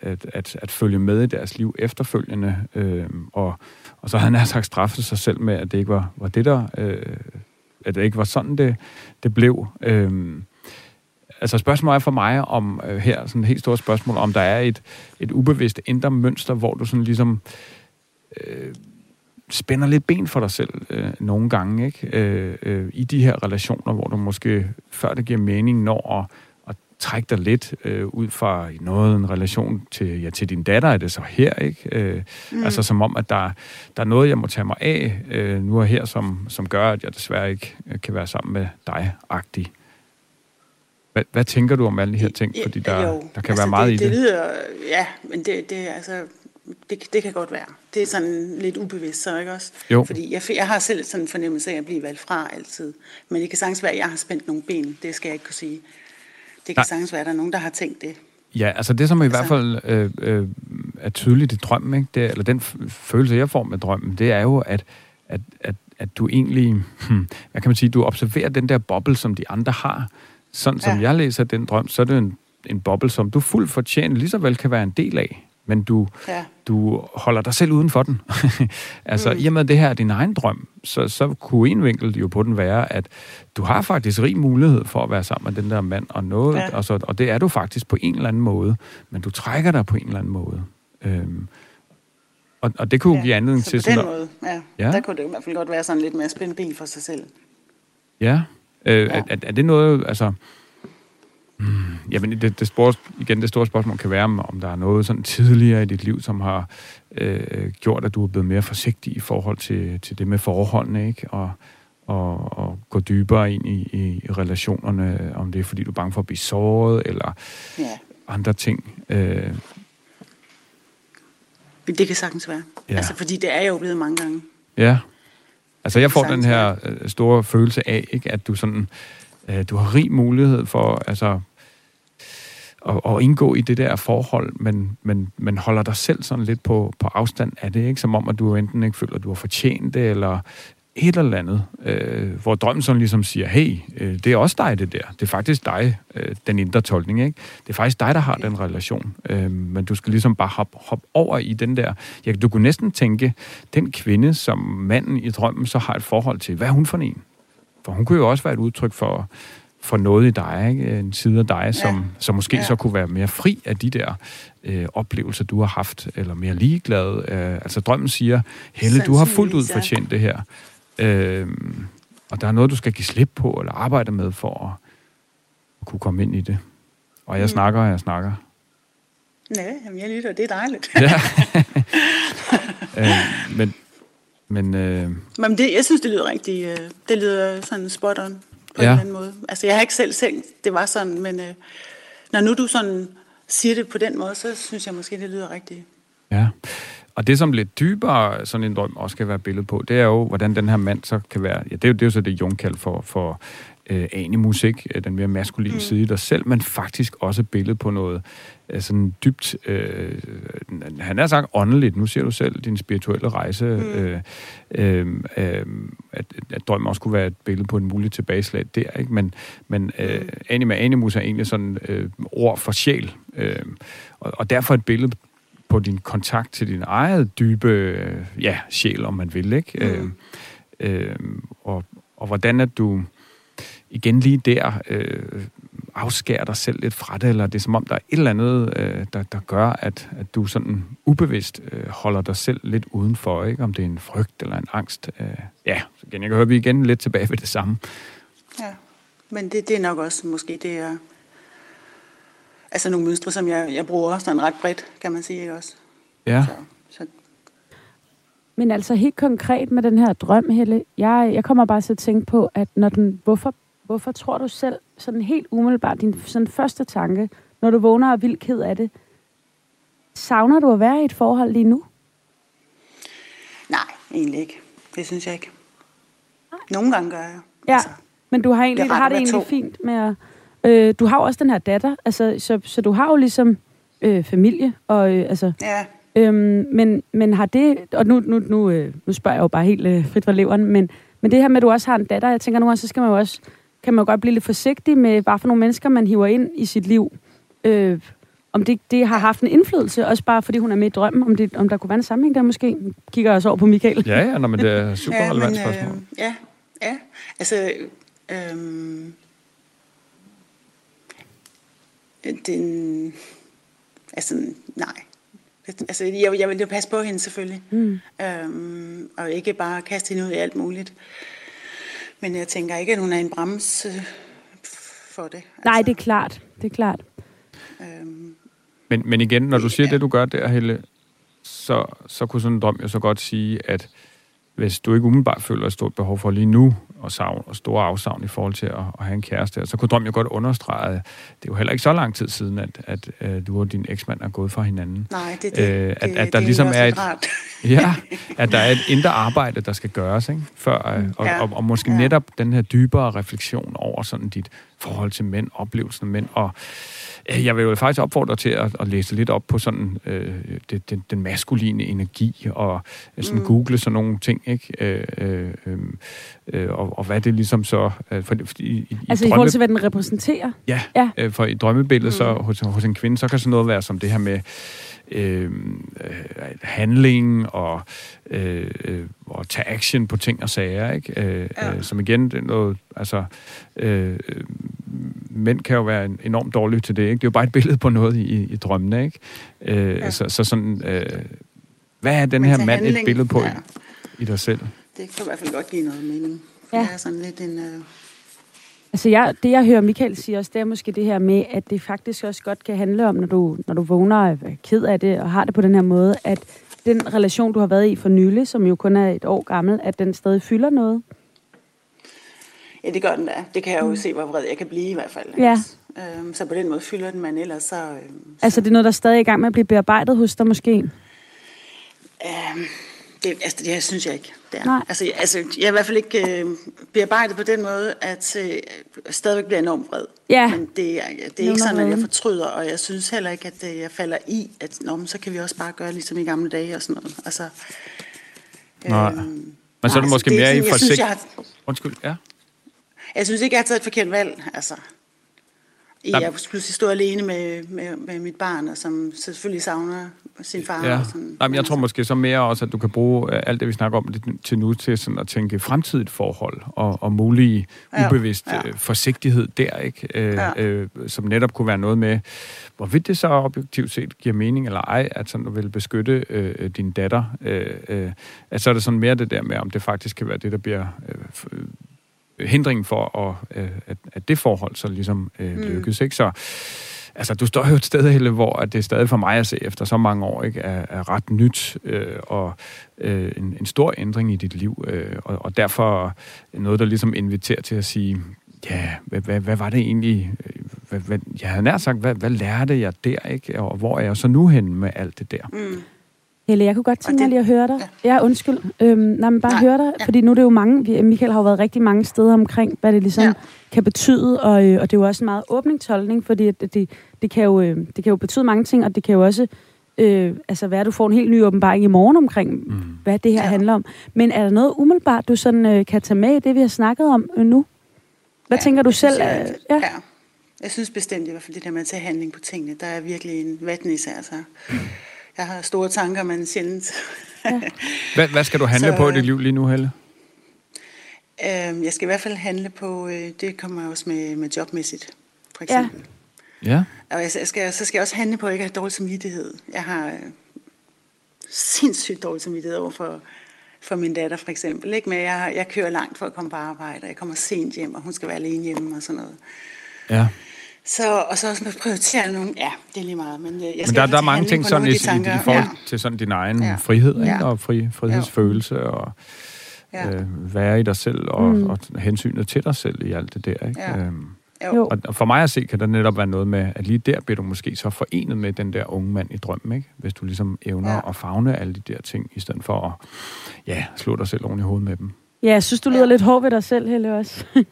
at, at, at følge med i deres liv efterfølgende, øh, og, og så havde han sagt straffet sig selv med, at det ikke var, var det der, øh, at det ikke var sådan, det, det blev. Øh, altså spørgsmålet er for mig om øh, her, sådan et helt stort spørgsmål, om der er et, et ubevidst indre mønster, hvor du sådan ligesom øh, spænder lidt ben for dig selv øh, nogle gange, ikke? Øh, øh, i de her relationer, hvor du måske, før det giver mening, når at, at trække dig lidt øh, ud fra noget, en relation til, ja, til din datter, er det så her, ikke? Øh, mm. Altså som om, at der, der er noget, jeg må tage mig af øh, nu og her, som, som gør, at jeg desværre ikke øh, kan være sammen med dig-agtig. Hvad, hvad tænker du om alle de her ting? Fordi der, jo, der kan altså være meget det, i det. Det lyder, ja, men det, det, altså, det, det kan godt være. Det er sådan lidt ubevidst, så ikke også? Jo. Fordi jeg, jeg har selv sådan en fornemmelse af at blive valgt fra altid. Men det kan sagtens være, at jeg har spændt nogle ben. Det skal jeg ikke kunne sige. Det kan Nej. sagtens være, at der er nogen, der har tænkt det. Ja, altså det, som i altså, hvert fald øh, øh, er tydeligt i drømmen, ikke? Det, eller den følelse, jeg får med drømmen, det er jo, at, at, at, at du egentlig, hmm, hvad kan man sige, du observerer den der boble, som de andre har, sådan som ja. jeg læser den drøm, så er det en, en boble, som du fuldt fortjent lige så vel kan være en del af, men du, ja. du holder dig selv uden for den. [LAUGHS] altså, mm. i og med, at det her er din egen drøm, så, så kunne en vinkel jo på den være, at du har faktisk rig mulighed for at være sammen med den der mand og noget, ja. altså, og det er du faktisk på en eller anden måde, men du trækker dig på en eller anden måde. Øhm, og, og det kunne ja, give anledning så til... på sådan, den måde, ja. ja. Der kunne det i hvert fald godt være sådan lidt mere spændt bil for sig selv. Ja, Øh, ja. er, er, er det noget, altså... Hmm, jamen, det, det spor, igen, det store spørgsmål kan være, om der er noget sådan tidligere i dit liv, som har øh, gjort, at du er blevet mere forsigtig i forhold til, til det med forholdene, ikke? Og, og, og gå dybere ind i, i, relationerne, om det er, fordi du er bange for at blive såret, eller ja. andre ting. Øh. Det kan sagtens være. Ja. Altså, fordi det er jo blevet mange gange. Ja. Altså jeg får den her øh, store følelse af, ikke, at du sådan, øh, du har rig mulighed for altså, at, at indgå i det der forhold, men, men, men holder dig selv sådan lidt på, på afstand af det, ikke? som om at du enten ikke føler, at du har fortjent det, eller et eller andet, øh, hvor drømmen sådan ligesom siger, hey, øh, det er også dig det der. Det er faktisk dig, øh, den indre tolkning, ikke? Det er faktisk dig, der har den relation. Øh, men du skal ligesom bare hoppe hop over i den der... Ja, du kunne næsten tænke, den kvinde, som manden i drømmen så har et forhold til, hvad er hun for en? For hun kunne jo også være et udtryk for, for noget i dig, ikke? en side af dig, som, ja. som måske ja. så kunne være mere fri af de der øh, oplevelser, du har haft, eller mere ligeglad. Øh, altså drømmen siger, Helle, du har fuldt ud fortjent det her. Øh, og der er noget, du skal give slip på, eller arbejde med, for at, at kunne komme ind i det. Og jeg mm. snakker, og jeg snakker. Nej, jamen jeg lytter, det er dejligt. ja. [LAUGHS] øh, men, men, øh... men det, jeg synes, det lyder rigtig, øh, det lyder sådan spot on på ja. en eller anden måde. Altså, jeg har ikke selv tænkt, det var sådan, men øh, når nu du sådan siger det på den måde, så synes jeg måske, det lyder rigtigt. Ja. Og det, som lidt dybere sådan en drøm også kan være billede på, det er jo, hvordan den her mand så kan være... Ja, det er jo, det er jo så det, Jung kalder for, for øh, animusik, øh, den mere maskuline mm. side i dig selv, men faktisk også billede på noget øh, sådan dybt... Øh, han er sagt åndeligt. Nu ser du selv din spirituelle rejse. Mm. Øh, øh, øh, at, at drømmen også kunne være et billede på en mulig tilbageslag der, ikke? Men, men øh, mm. anima animus er egentlig sådan øh, ord for sjæl. Øh, og, og derfor et billede på din kontakt til din eget dybe øh, ja, sjæl, om man vil, ikke? Mm. Øh, øh, og, og hvordan at du igen lige der øh, afskærer dig selv lidt fra det, eller det er som om, der er et eller andet, øh, der, der gør, at, at du sådan ubevidst øh, holder dig selv lidt udenfor, ikke? Om det er en frygt eller en angst. Øh, ja, så igen, jeg kan høre, at vi igen lidt tilbage ved det samme. Ja, men det, det er nok også måske det er, altså nogle mønstre, som jeg, jeg bruger sådan ret bredt, kan man sige, ikke også? Ja. Så, så Men altså helt konkret med den her drøm, Helle, jeg, jeg kommer bare til at tænke på, at når den, hvorfor, hvorfor tror du selv, sådan helt umiddelbart, din sådan første tanke, når du vågner og er vildt ked af det, savner du at være i et forhold lige nu? nej, egentlig ikke. Det synes jeg ikke. Nogle gange gør jeg. Ja, Altså, men du har, egentlig, er har det egentlig to. fint med at... Øh, du har jo også den her datter, altså, så, så du har jo ligesom øh, familie, og øh, altså... ja, Øhm, men, men har det, og nu, nu, nu, øh, nu spørger jeg jo bare helt øh, frit fra leveren, men, men det her med, at du også har en datter, jeg tænker nogle gange, så skal man jo også, kan man jo godt blive lidt forsigtig med, hvad for nogle mennesker, man hiver ind i sit liv. Øh, om det, det har haft en indflydelse, også bare fordi hun er med i drømmen, om, det, om der kunne være en sammenhæng der måske. Nu Kigger jeg også over på Michael. Ja, ja, når, men det er super [LAUGHS] ja, relevant men, spørgsmål. Øh, ja, ja. Altså, øhm, den, altså, nej. Altså, jeg, jeg vil jo passe på hende selvfølgelig. Mm. Øhm, og ikke bare kaste hende ud i alt muligt. Men jeg tænker ikke, at hun er en bremse for det. Altså, Nej, det er klart. Det er klart. Øhm, Men, men igen, når du siger Ja. det, du gør der, Helle, så, så kunne sådan en drøm jo så godt sige, at hvis du ikke umiddelbart føler et stort behov for lige nu og, savn, og store afsavn i forhold til at, at have en kæreste, så kunne drømmen jo godt understrege, det er jo heller ikke så lang tid siden, at, at, at du og din eksmand er gået fra hinanden. nej, det, det, Øh, at- det, at der det ligesom er et-. [LAUGHS] Ja, at der er et indre arbejde, der skal gøres, ikke? Før, øh, og, Ja. og, og måske Ja. netop den her dybere refleksion over sådan dit forhold til mænd, oplevelsen af mænd, og øh, jeg vil jo faktisk opfordre til at, at læse lidt op på sådan øh, det, den, den maskuline energi, og øh, sådan Mm. google sådan nogle ting, ikke? Øh, øh, øh, øh, og, og hvad det ligesom så... Øh, for, fordi i, i Altså i forhold til, hvad den repræsenterer. Ja, Ja. Øh, for i drømmebilledet mm. så hos, hos en kvinde, så kan sådan noget være som det her med øh, øh, handling og, øh, øh, og tage action på ting og sager, ikke? Øh, Ja. øh, som igen, det er noget, altså, øh, øh, mænd kan jo være en- enormt dårlige til det, ikke? Det er jo bare et billede på noget i, i drømmene, ikke? Øh, Ja. så, så sådan, øh, hvad er den Men her mand et handling, billede på ja. i, i dig selv? Det kan i hvert fald godt give noget mening. Ja. Det er sådan lidt en... Øh, Altså jeg, det, jeg hører Michael sige også, det er måske det her med, at det faktisk også godt kan handle om, når du, når du vågner og er ked af det, og har det på den her måde, at den relation, du har været i for nylig, som jo kun er et år gammel, at den stadig fylder noget. ja, det gør den da. Det kan jeg jo se, hvor vred jeg kan blive i hvert fald. Ja. ikke? Øhm, så på den måde fylder den, men ellers så... Øhm, Altså det er noget, der stadig er i gang med at blive bearbejdet hos dig måske. Øhm, det, altså, det her synes jeg ikke, det er. Nej. Altså, jeg- altså, jeg er i hvert fald ikke øh, bearbejdet på den måde, at øh, jeg stadigvæk bliver enormt vred. Ja. Men det er, det er ikke sådan, at jeg fortryder, og jeg synes heller ikke, at øh, jeg falder i, at Nå, men så kan vi også bare gøre ligesom i gamle dage og sådan noget. Altså, Nej. øhm, Men så er det nej, måske det er mere i sådan- jeg synes, forsigt... jeg, har, Undskyld, ja. jeg synes ikke, jeg har taget et forkert valg, altså. Nej. jeg pludselig stå alene med, med, med mit barn, og som selvfølgelig savner sin far. Ja. Og sådan. Nej, men jeg tror måske så mere også, at du kan bruge øh, alt det, vi snakker om til nu, til sådan at tænke fremtidigt forhold og, og mulig Ja, ubevidst ja. øh, forsigtighed der, ikke? Øh, Ja. øh, som netop kunne være noget med, hvorvidt det så objektivt set giver mening eller ej, at sådan, du vil beskytte øh, din datter. Øh, øh, at så er det sådan mere det der med, om det faktisk kan være det, der bliver øh, øh, hindringen for, at, øh, at, at det forhold så ligesom øh, Mm. lykkes. Ikke? Så altså, du står jo et sted, Helle, hvor at det stadig for mig at se efter så mange år ikke, er, er ret nyt øh, og øh, en, en stor ændring i dit liv. Øh, og, og derfor noget, der ligesom inviterer til at sige, ja, hvad, hvad, hvad var det egentlig, øh, hvad, hvad, jeg havde nær sagt, hvad, hvad lærte jeg der, ikke? Og hvor er jeg så nu hen med alt det der? Mm. Helle, jeg kunne godt tænke mig det- lige at høre dig. Ja, ja undskyld. Øhm, nej, men bare Nej, høre dig, ja. fordi nu er det jo mange, vi- Michael har jo været rigtig mange steder omkring, hvad det ligesom ja. Kan betyde, og, øh, og det er jo også en meget åbningsholdning, fordi det, det, det, kan jo, øh, det kan jo betyde mange ting, og det kan jo også øh, altså være, at du får en helt ny åbenbaring i morgen omkring, mm. hvad det her ja. Handler om. Men er der noget umiddelbart, du sådan øh, kan tage med i det, vi har snakket om øh, nu? Hvad ja, tænker du selv? jeg- Øh, ja. ja. Jeg synes bestemt i hvert fald det der med at tage handling på tingene, der er virkelig en vatnis altså. Jeg har store tanker, men sjældent. [LAUGHS] Hvad, hvad skal du handle Så, på i øh, dit liv lige nu, Helle? øhm, jeg skal i hvert fald handle på, øh, det kommer også med, med jobmæssigt, for Ja. eksempel. Ja. Og jeg skal, så skal jeg også handle på at ikke have dårlig samvittighed. Jeg har øh, sindssygt dårlig samvittighed over for, for min datter, for eksempel. Ikke? Men jeg, jeg kører langt for at komme på arbejde, og jeg kommer sent hjem, og hun skal være alene hjemme og sådan noget. Ja. Så, og så også med at prioritere nogle... Ja, det er lige meget, men øh, jeg skal Men der, der er mange ting sådan i, i, i forhold Ja. til sådan din egen Ja. frihed, ikke? Ja. og fri, frihedsfølelse, og Ja. øh, være i dig selv, og, Mm. og hensynet til dig selv i alt det der. Ikke? Ja. Øhm, Jo. Jo. og og for mig at se, kan der netop være noget med, at lige der bliver du måske så forenet med den der unge mand i drømmen, ikke? Hvis du ligesom evner Ja. at fagne alle de der ting, i stedet for at ja, slå dig selv oven i hovedet med dem. ja, jeg synes, du lyder Ja. lidt hård ved dig selv, Helle, også. [LAUGHS]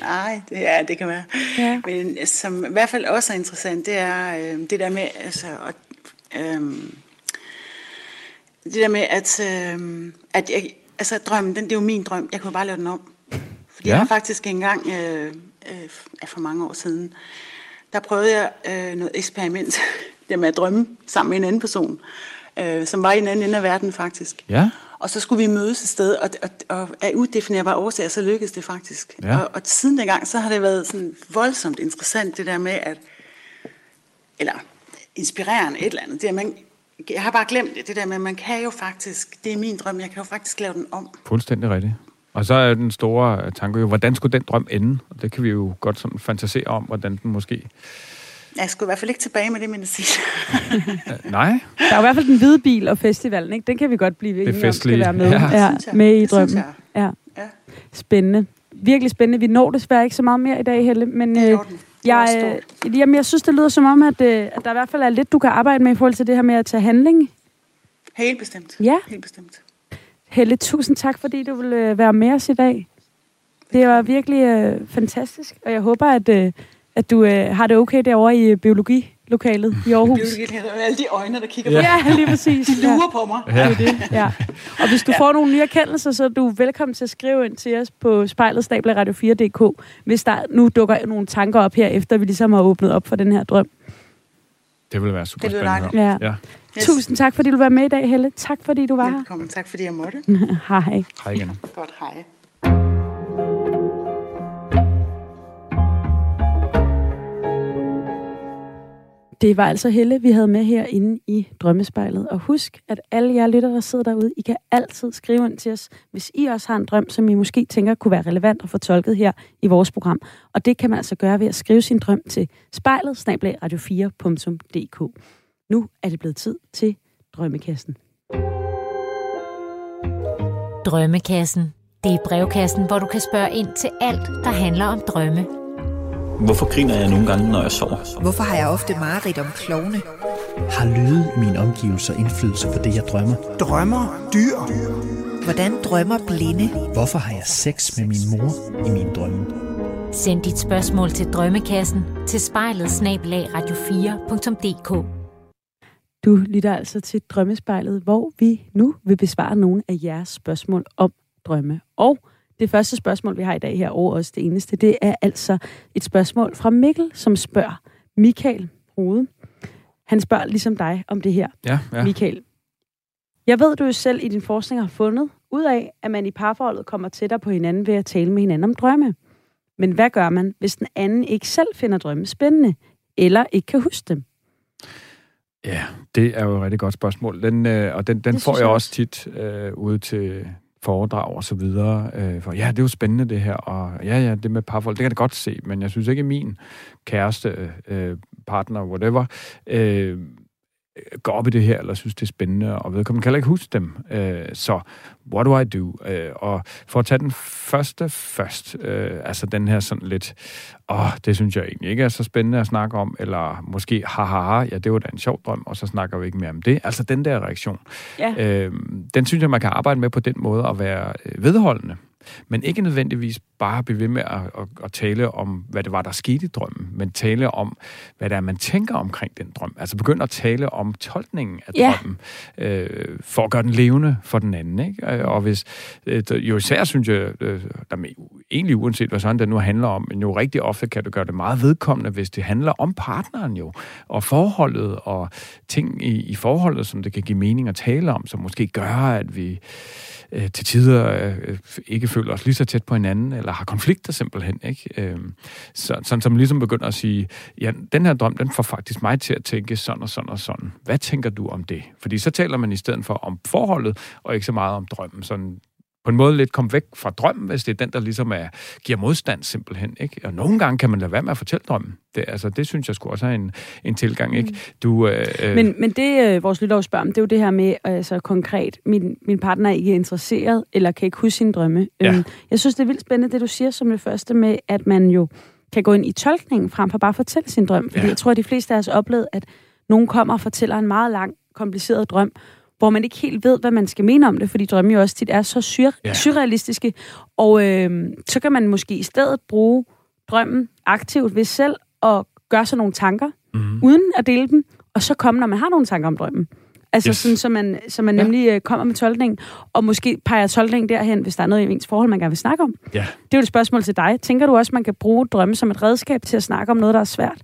Nej, det, ja, det kan være. ja. Men som i hvert fald også er interessant, det er øh, det der med, altså, at, øh, det der med, at, øh, at jeg, altså drømmen, den, det er jo min drøm, jeg kunne bare lave den om. Fordi Ja. jeg har faktisk engang, øh, øh, for mange år siden, der prøvede jeg øh, noget eksperiment, det [LAUGHS] med at drømme sammen med en anden person, øh, som var i en anden ende af verden faktisk. Ja, Og så skulle vi mødes et sted, og, og, og af udefinerbare årsager, så lykkedes det faktisk. Ja. Og, og siden dengang, så har det været sådan voldsomt interessant, det der med at, eller inspirerende et eller andet, det er, man, jeg har bare glemt det, det der med, at man kan jo faktisk, det er min drøm, jeg kan jo faktisk lave den om. fuldstændig rigtigt. Og så er den store tanke jo, hvordan skulle den drøm ende? Og det kan vi jo godt sådan fantasere om, hvordan den måske... Jeg skulle i hvert fald ikke tilbage med det, men at sige. Øh, [LAUGHS] nej, Der er i hvert fald den hvide bil og festivalen, ikke? Den kan vi godt blive enige om, skal være med, Ja. ja, med i Det synes drømmen. jeg. Ja. Ja, Spændende. Virkelig spændende. Vi når desværre ikke så meget mere i dag, Helle, men det er øh, jeg, stort. øh, jamen, jeg synes, det lyder som om, at, øh, at der i hvert fald er lidt, du kan arbejde med i forhold til det her med at tage handling. Helt bestemt. Ja. Helt bestemt. Helle, tusind tak, fordi du vil øh, være med os i dag. Det var virkelig øh, fantastisk, og jeg håber, at, øh, at du øh, har det okay derovre i øh, biologilokalet i [LAUGHS] Aarhus. Biologi, det er alle de øjne, der kigger på Ja. mig. Ja, lige præcis. De lurer på mig. Ja. Det er det, ja. Og hvis du får nogle nye erkendelser, så er du velkommen til at skrive ind til os på spejlet radio4.dk, hvis der nu dukker nogle tanker op her, efter vi ligesom har åbnet op for den her drøm. det ville være super Det spændende. Ja. Ja, Yes. Tusind tak, fordi du var med i dag, Helle. Tak, fordi du var her. Velkommen. Tak fordi jeg måtte. [LAUGHS] Hej. hej igen. Godt, hej. Det var altså Helle, vi havde med herinde i Drømmespejlet. Og husk, at alle jer lytter, der sidder derude, I kan altid skrive ind til os, hvis I også har en drøm, som I måske tænker kunne være relevant at få tolket her i vores program. Og det kan man altså gøre ved at skrive sin drøm til spejlet radio4.dk. Nu er det blevet tid til Drømmekassen. Drømmekassen. Det er brevkassen, hvor du kan spørge ind til alt, der handler om drømme. Hvorfor griner jeg nogle gange, når jeg sover? Hvorfor har jeg ofte mareridt om klovne? Har lyde i mine omgivelser indflydelse på det, jeg drømmer? Drømmer dyr. Hvordan drømmer blinde? Hvorfor har jeg sex med min mor i mine drømme? Send dit spørgsmål til Drømmekassen til spejlet snablag radio4.dk. Du lytter altså til Drømmespejlet, hvor vi nu vil besvare nogle af jeres spørgsmål om drømme. Og det første spørgsmål, vi har i dag her, og også det eneste, det er altså et spørgsmål fra Mikkel, som spørger Michael Rode. Han spørger ligesom dig om det her, Ja, ja. Michael. Jeg ved, du jo selv i din forskning har fundet ud af, at man i parforholdet kommer tættere på hinanden ved at tale med hinanden om drømme. Men hvad gør man, hvis den anden ikke selv finder drømme spændende, eller ikke kan huske dem? Ja, det er jo et rigtig godt spørgsmål. Den, øh, og den, den Det får jeg også tit øh, ude til foredrag og så videre. Øh, for ja, det er jo spændende det her, og ja, ja, det med parforhold, det kan jeg godt se, men jeg synes ikke, at min kæreste, øh, øh, partner, whatever, øh, går op i det her, eller synes, det er spændende, og vedkommende kan heller ikke huske dem. Øh, så what do I do? Øh, og for at tage den første først, øh, altså den her sådan lidt, åh, det synes jeg egentlig ikke er så spændende at snakke om, eller måske, haha, ja, det var da en sjov drøm, og så snakker vi ikke mere om det. Altså den der reaktion, Ja. øh, den synes jeg, man kan arbejde med på den måde at være øh, vedholdende. Men ikke nødvendigvis bare blive ved med at, at, at tale om, hvad det var, der skete i drømmen, men tale om, hvad det er, man tænker omkring den drøm. Altså begynde at tale om tolkningen af Ja. drømmen, øh, for at gøre den levende for den anden. Ikke? Øh, Og hvis, øh, jo især synes jeg, øh, der med, egentlig uanset hvad sådan det nu handler om, men jo rigtig ofte kan du gøre det meget vedkommende, hvis det handler om partneren jo, og forholdet, og ting i, i forholdet, som det kan give mening at tale om, som måske gør, at vi øh, til tider øh, ikke føler os lige så tæt på hinanden, eller har konflikter simpelthen. Ikke? Øh, så, sådan som ligesom begynder at sige, ja, den her drøm, den får faktisk mig til at tænke sådan og sådan og sådan. Hvad tænker du om det? Fordi så taler man i stedet for om forholdet, og ikke så meget om drømmen. Sådan på en måde lidt komme væk fra drømmen, hvis det er den, der ligesom er, giver modstand simpelthen. Ikke? Og nogle gange kan man lade være med at fortælle drømmen. Det, altså, det synes jeg skulle også have en, en tilgang. Ikke? Du, øh, øh, Men, men det, øh, vores lytter spørger om, det er jo det her med, altså konkret, min, min partner er ikke interesseret, eller kan ikke huske sine drømme. Ja. Øhm, jeg synes, det er vildt spændende, det du siger som det første med, at man jo kan gå ind i tolkningen, frem for bare at fortælle sin drøm. Fordi Ja. jeg tror, at de fleste af os har oplevet, at nogen kommer og fortæller en meget lang, kompliceret drøm, hvor man ikke helt ved, hvad man skal mene om det, fordi drømme jo også tit er så syr- Ja. surrealistiske. Og øh, så kan man måske i stedet bruge drømmen aktivt ved selv at gøre sig nogle tanker, mm, uden at dele dem, og så komme, når man har nogle tanker om drømmen. Altså Yes. sådan, så man, så man Ja. nemlig øh, kommer med tolkningen, og måske peger tolkningen derhen, hvis der er noget i ens forhold, man gerne vil snakke om. ja. Det er jo et spørgsmål til dig. Tænker du også, man kan bruge drømme som et redskab til at snakke om noget, der er svært?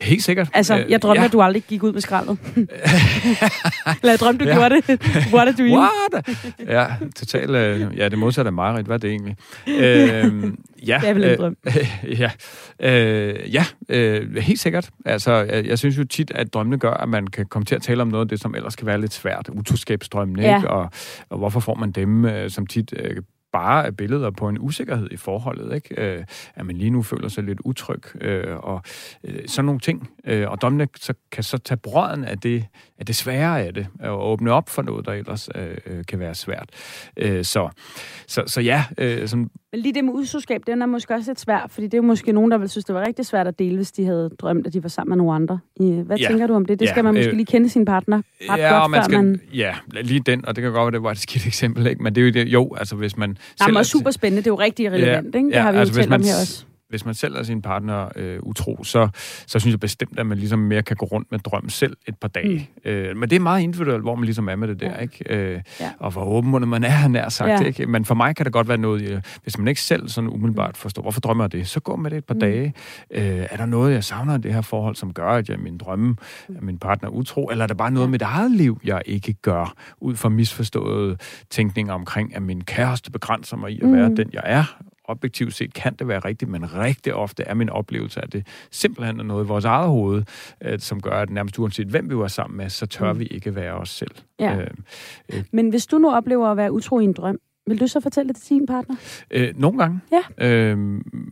Helt sikkert. Altså, Øh, jeg drømte, ja. at du aldrig gik ud med skraldet. [LAUGHS] Eller jeg drømte, du Ja. gjorde det. [LAUGHS] What a dream. What? Ja, totalt. Øh, ja, det modsatte af Marit. Hvad er det egentlig? Øh, ja, Det er vel en drøm. Øh, [LAUGHS] ja, øh, ja øh, helt sikkert. Altså, jeg, jeg synes jo tit, at drømmene gør, at man kan komme til at tale om noget af det, som ellers kan være lidt svært. Utroskabsdrømmene, Ja. ikke? Og, og hvorfor får man dem, øh, som tit øh, bare er billeder på en usikkerhed i forholdet, ikke? Øh, at man lige nu føler sig lidt utryg, øh, og øh, sådan nogle ting. Øh, og dommene så, kan så tage brøden af det, af det svære af det, og åbne op for noget, der ellers øh, øh, kan være svært. Øh, så, så, så ja, øh, sådan, Men lige det med utroskab, den er måske også lidt svært, fordi det er måske nogen, der vil synes, det var rigtig svært at dele, hvis de havde drømt, at de var sammen med nogle andre. Hvad Ja. tænker du om det? Det Ja, skal man måske øh, lige kende sin partner ret ja, godt, og man skal, man... Ja, lige den, og det kan godt være, det var et skidt eksempel, ikke? men det er jo det, jo, altså hvis man... Nej, selv men er- super spændende. Det er jo rigtig relevant, ikke? Det ja, har vi altså, jo talt om her også. Hvis man selv er sin partner øh, utro, så, så synes jeg bestemt, at man ligesom mere kan gå rundt med drøm selv et par dage. Mm. Øh, men det er meget individuelt, hvor man ligesom er med det der, Ja. ikke? Øh, Ja. Og hvor åben man er, nær sagt, Ja. ikke? Men for mig kan det godt være noget, hvis man ikke selv sådan umiddelbart forstår, hvorfor drømmer jeg det, så gå med det et par Mm. dage. Øh, er der noget, jeg savner i det her forhold, som gør, at jeg min drømme, at min partner er utro, eller er der bare noget Ja. med mit eget liv, jeg ikke gør, ud fra misforståede tænkninger omkring, at min kæreste begrænser mig i at være Mm. den, jeg er, objektivt set kan det være rigtigt, men rigtig ofte er min oplevelse, at det simpelthen er noget i vores eget hoved, øh, som gør, at nærmest uanset hvem vi var sammen med, så tør Mm. vi ikke være os selv. Ja. Øh, Men hvis du nu oplever at være utro i en drøm, vil du så fortælle det til din partner? øh, nogle gange. Ja. Øh,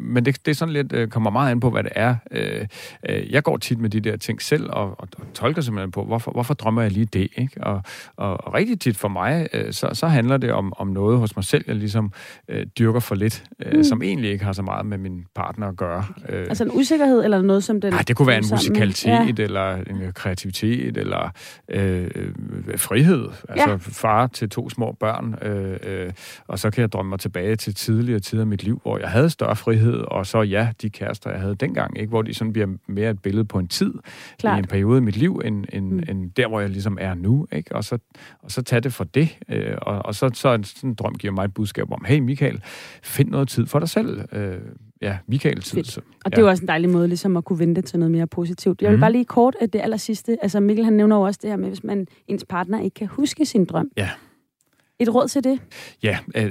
men det, det er sådan lidt, øh, kommer meget an på, hvad det er. Øh, øh, jeg går tit med de der ting selv, og, og, og tolker simpelthen på, hvorfor, hvorfor drømmer jeg lige det? Ikke? Og, og, og rigtig tit for mig, øh, så, så handler det om, om noget hos mig selv, jeg ligesom øh, dyrker for lidt, øh, Mm. som egentlig ikke har så meget med min partner at gøre. Øh, Altså en usikkerhed, eller noget, som den... Nej, det kunne være en sammen musikalitet, ja. eller en kreativitet, eller øh, øh, frihed. Altså ja. far til to små børn. Øh, øh, og så kan jeg drømme mig tilbage til tidligere tider af mit liv, hvor jeg havde større frihed, og så ja, de kærester, jeg havde dengang, ikke? hvor de sådan bliver mere et billede på en tid, Klart. i en periode i mit liv, end, end, Mm. mm. end der, hvor jeg ligesom er nu. Ikke? Og, så, og så tage det for det. Øh, og, og så, så en sådan en drøm giver mig et budskab om, hey Michael, find noget tid for dig selv. Øh, ja, Michael-tid. Fedt. Så, Og det er jo også en dejlig måde ligesom at kunne vente til noget mere positivt. Jeg vil Mhm. bare lige kort, at det aller sidste, altså Mikkel han nævner jo også det her med, hvis man ens partner ikke kan huske sin drøm. Ja. Et råd til det? Ja, øh,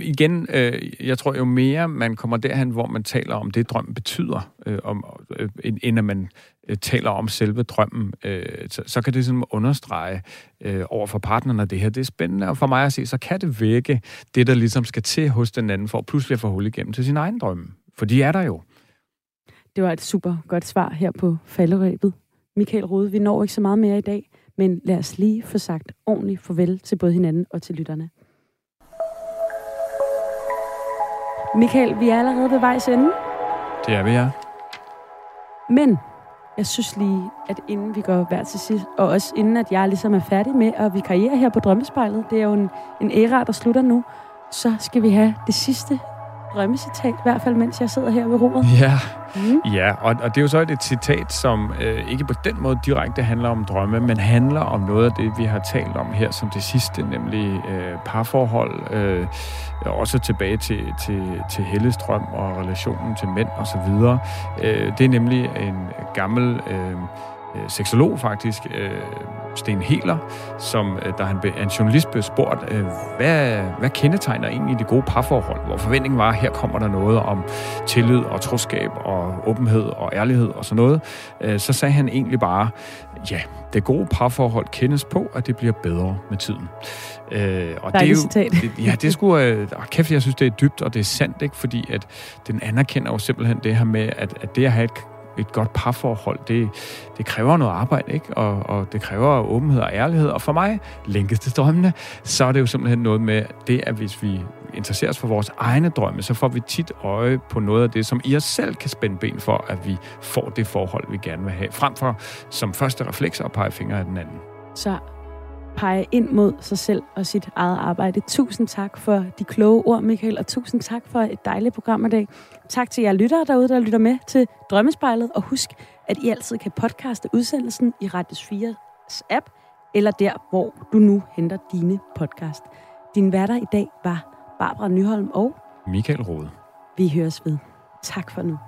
igen, øh, jeg tror jo mere man kommer derhen, hvor man taler om det, drømmen betyder, øh, om, øh, end at man øh, taler om selve drømmen, øh, så, så kan det sådan understrege øh, over for partneren, at det her det er spændende, og for mig at se, så kan det vække det, der ligesom skal til hos den anden, for pludselig at få hul igennem til sin egen drømme. For de er der jo. Det var et super godt svar her på falderæbet. Michael Rode, vi når ikke så meget mere i dag, Men lad os lige få sagt ordentligt farvel til både hinanden og til lytterne. Michael, vi er allerede ved vejs ende. Det er vi, ja. Men jeg synes lige, at inden vi går hver til sidst, og også inden at jeg ligesom er færdig med at vikariere her på Drømmespejlet, det er jo en, en æra, der slutter nu, så skal vi have det sidste drømmecitat, i hvert fald mens jeg sidder her ved roret. Ja, Mm. ja og, og det er jo så et citat, som øh, ikke på den måde direkte handler om drømme, men handler om noget af det, vi har talt om her som det sidste, nemlig øh, parforhold, øh, også tilbage til, til, til Helles drøm og relationen til mænd osv. Øh, det er nemlig en gammel øh, øh, seksolog faktisk, øh, Sten Heler, som øh, da han blev, en journalist blev spurgt, øh, hvad, hvad kendetegner egentlig det gode parforhold? Hvor forventningen var, at her kommer der noget om tillid og troskab og åbenhed og ærlighed og sådan noget. Øh, så sagde han egentlig bare, ja, det gode parforhold kendes på, at det bliver bedre med tiden. Øh, og det er jo, citat. det, ja, det skulle øh, kæft, jeg synes, det er dybt, og det er sandt, ikke? Fordi at den anerkender jo simpelthen det her med, at, at det at have et et godt parforhold, det, det kræver noget arbejde, ikke? Og, og det kræver åbenhed og ærlighed. Og for mig, lænket til drømmene, så er det jo simpelthen noget med det, at hvis vi interesserer os for vores egne drømme, så får vi tit øje på noget af det, som i os selv kan spænde ben for, at vi får det forhold, vi gerne vil have. Frem for som første refleks at pege fingre af den anden. Så pege ind mod sig selv og sit eget arbejde. Tusind tak for de kloge ord, Michael, og tusind tak for et dejligt program i dag. Tak til jer lyttere derude, der lytter med til Drømmespejlet, og husk, at I altid kan podcaste udsendelsen i Radios 4's app, eller der, hvor du nu henter dine podcast. Din værter i dag var Barbara Nyholm, og Michael Rode. vi høres ved. Tak for nu.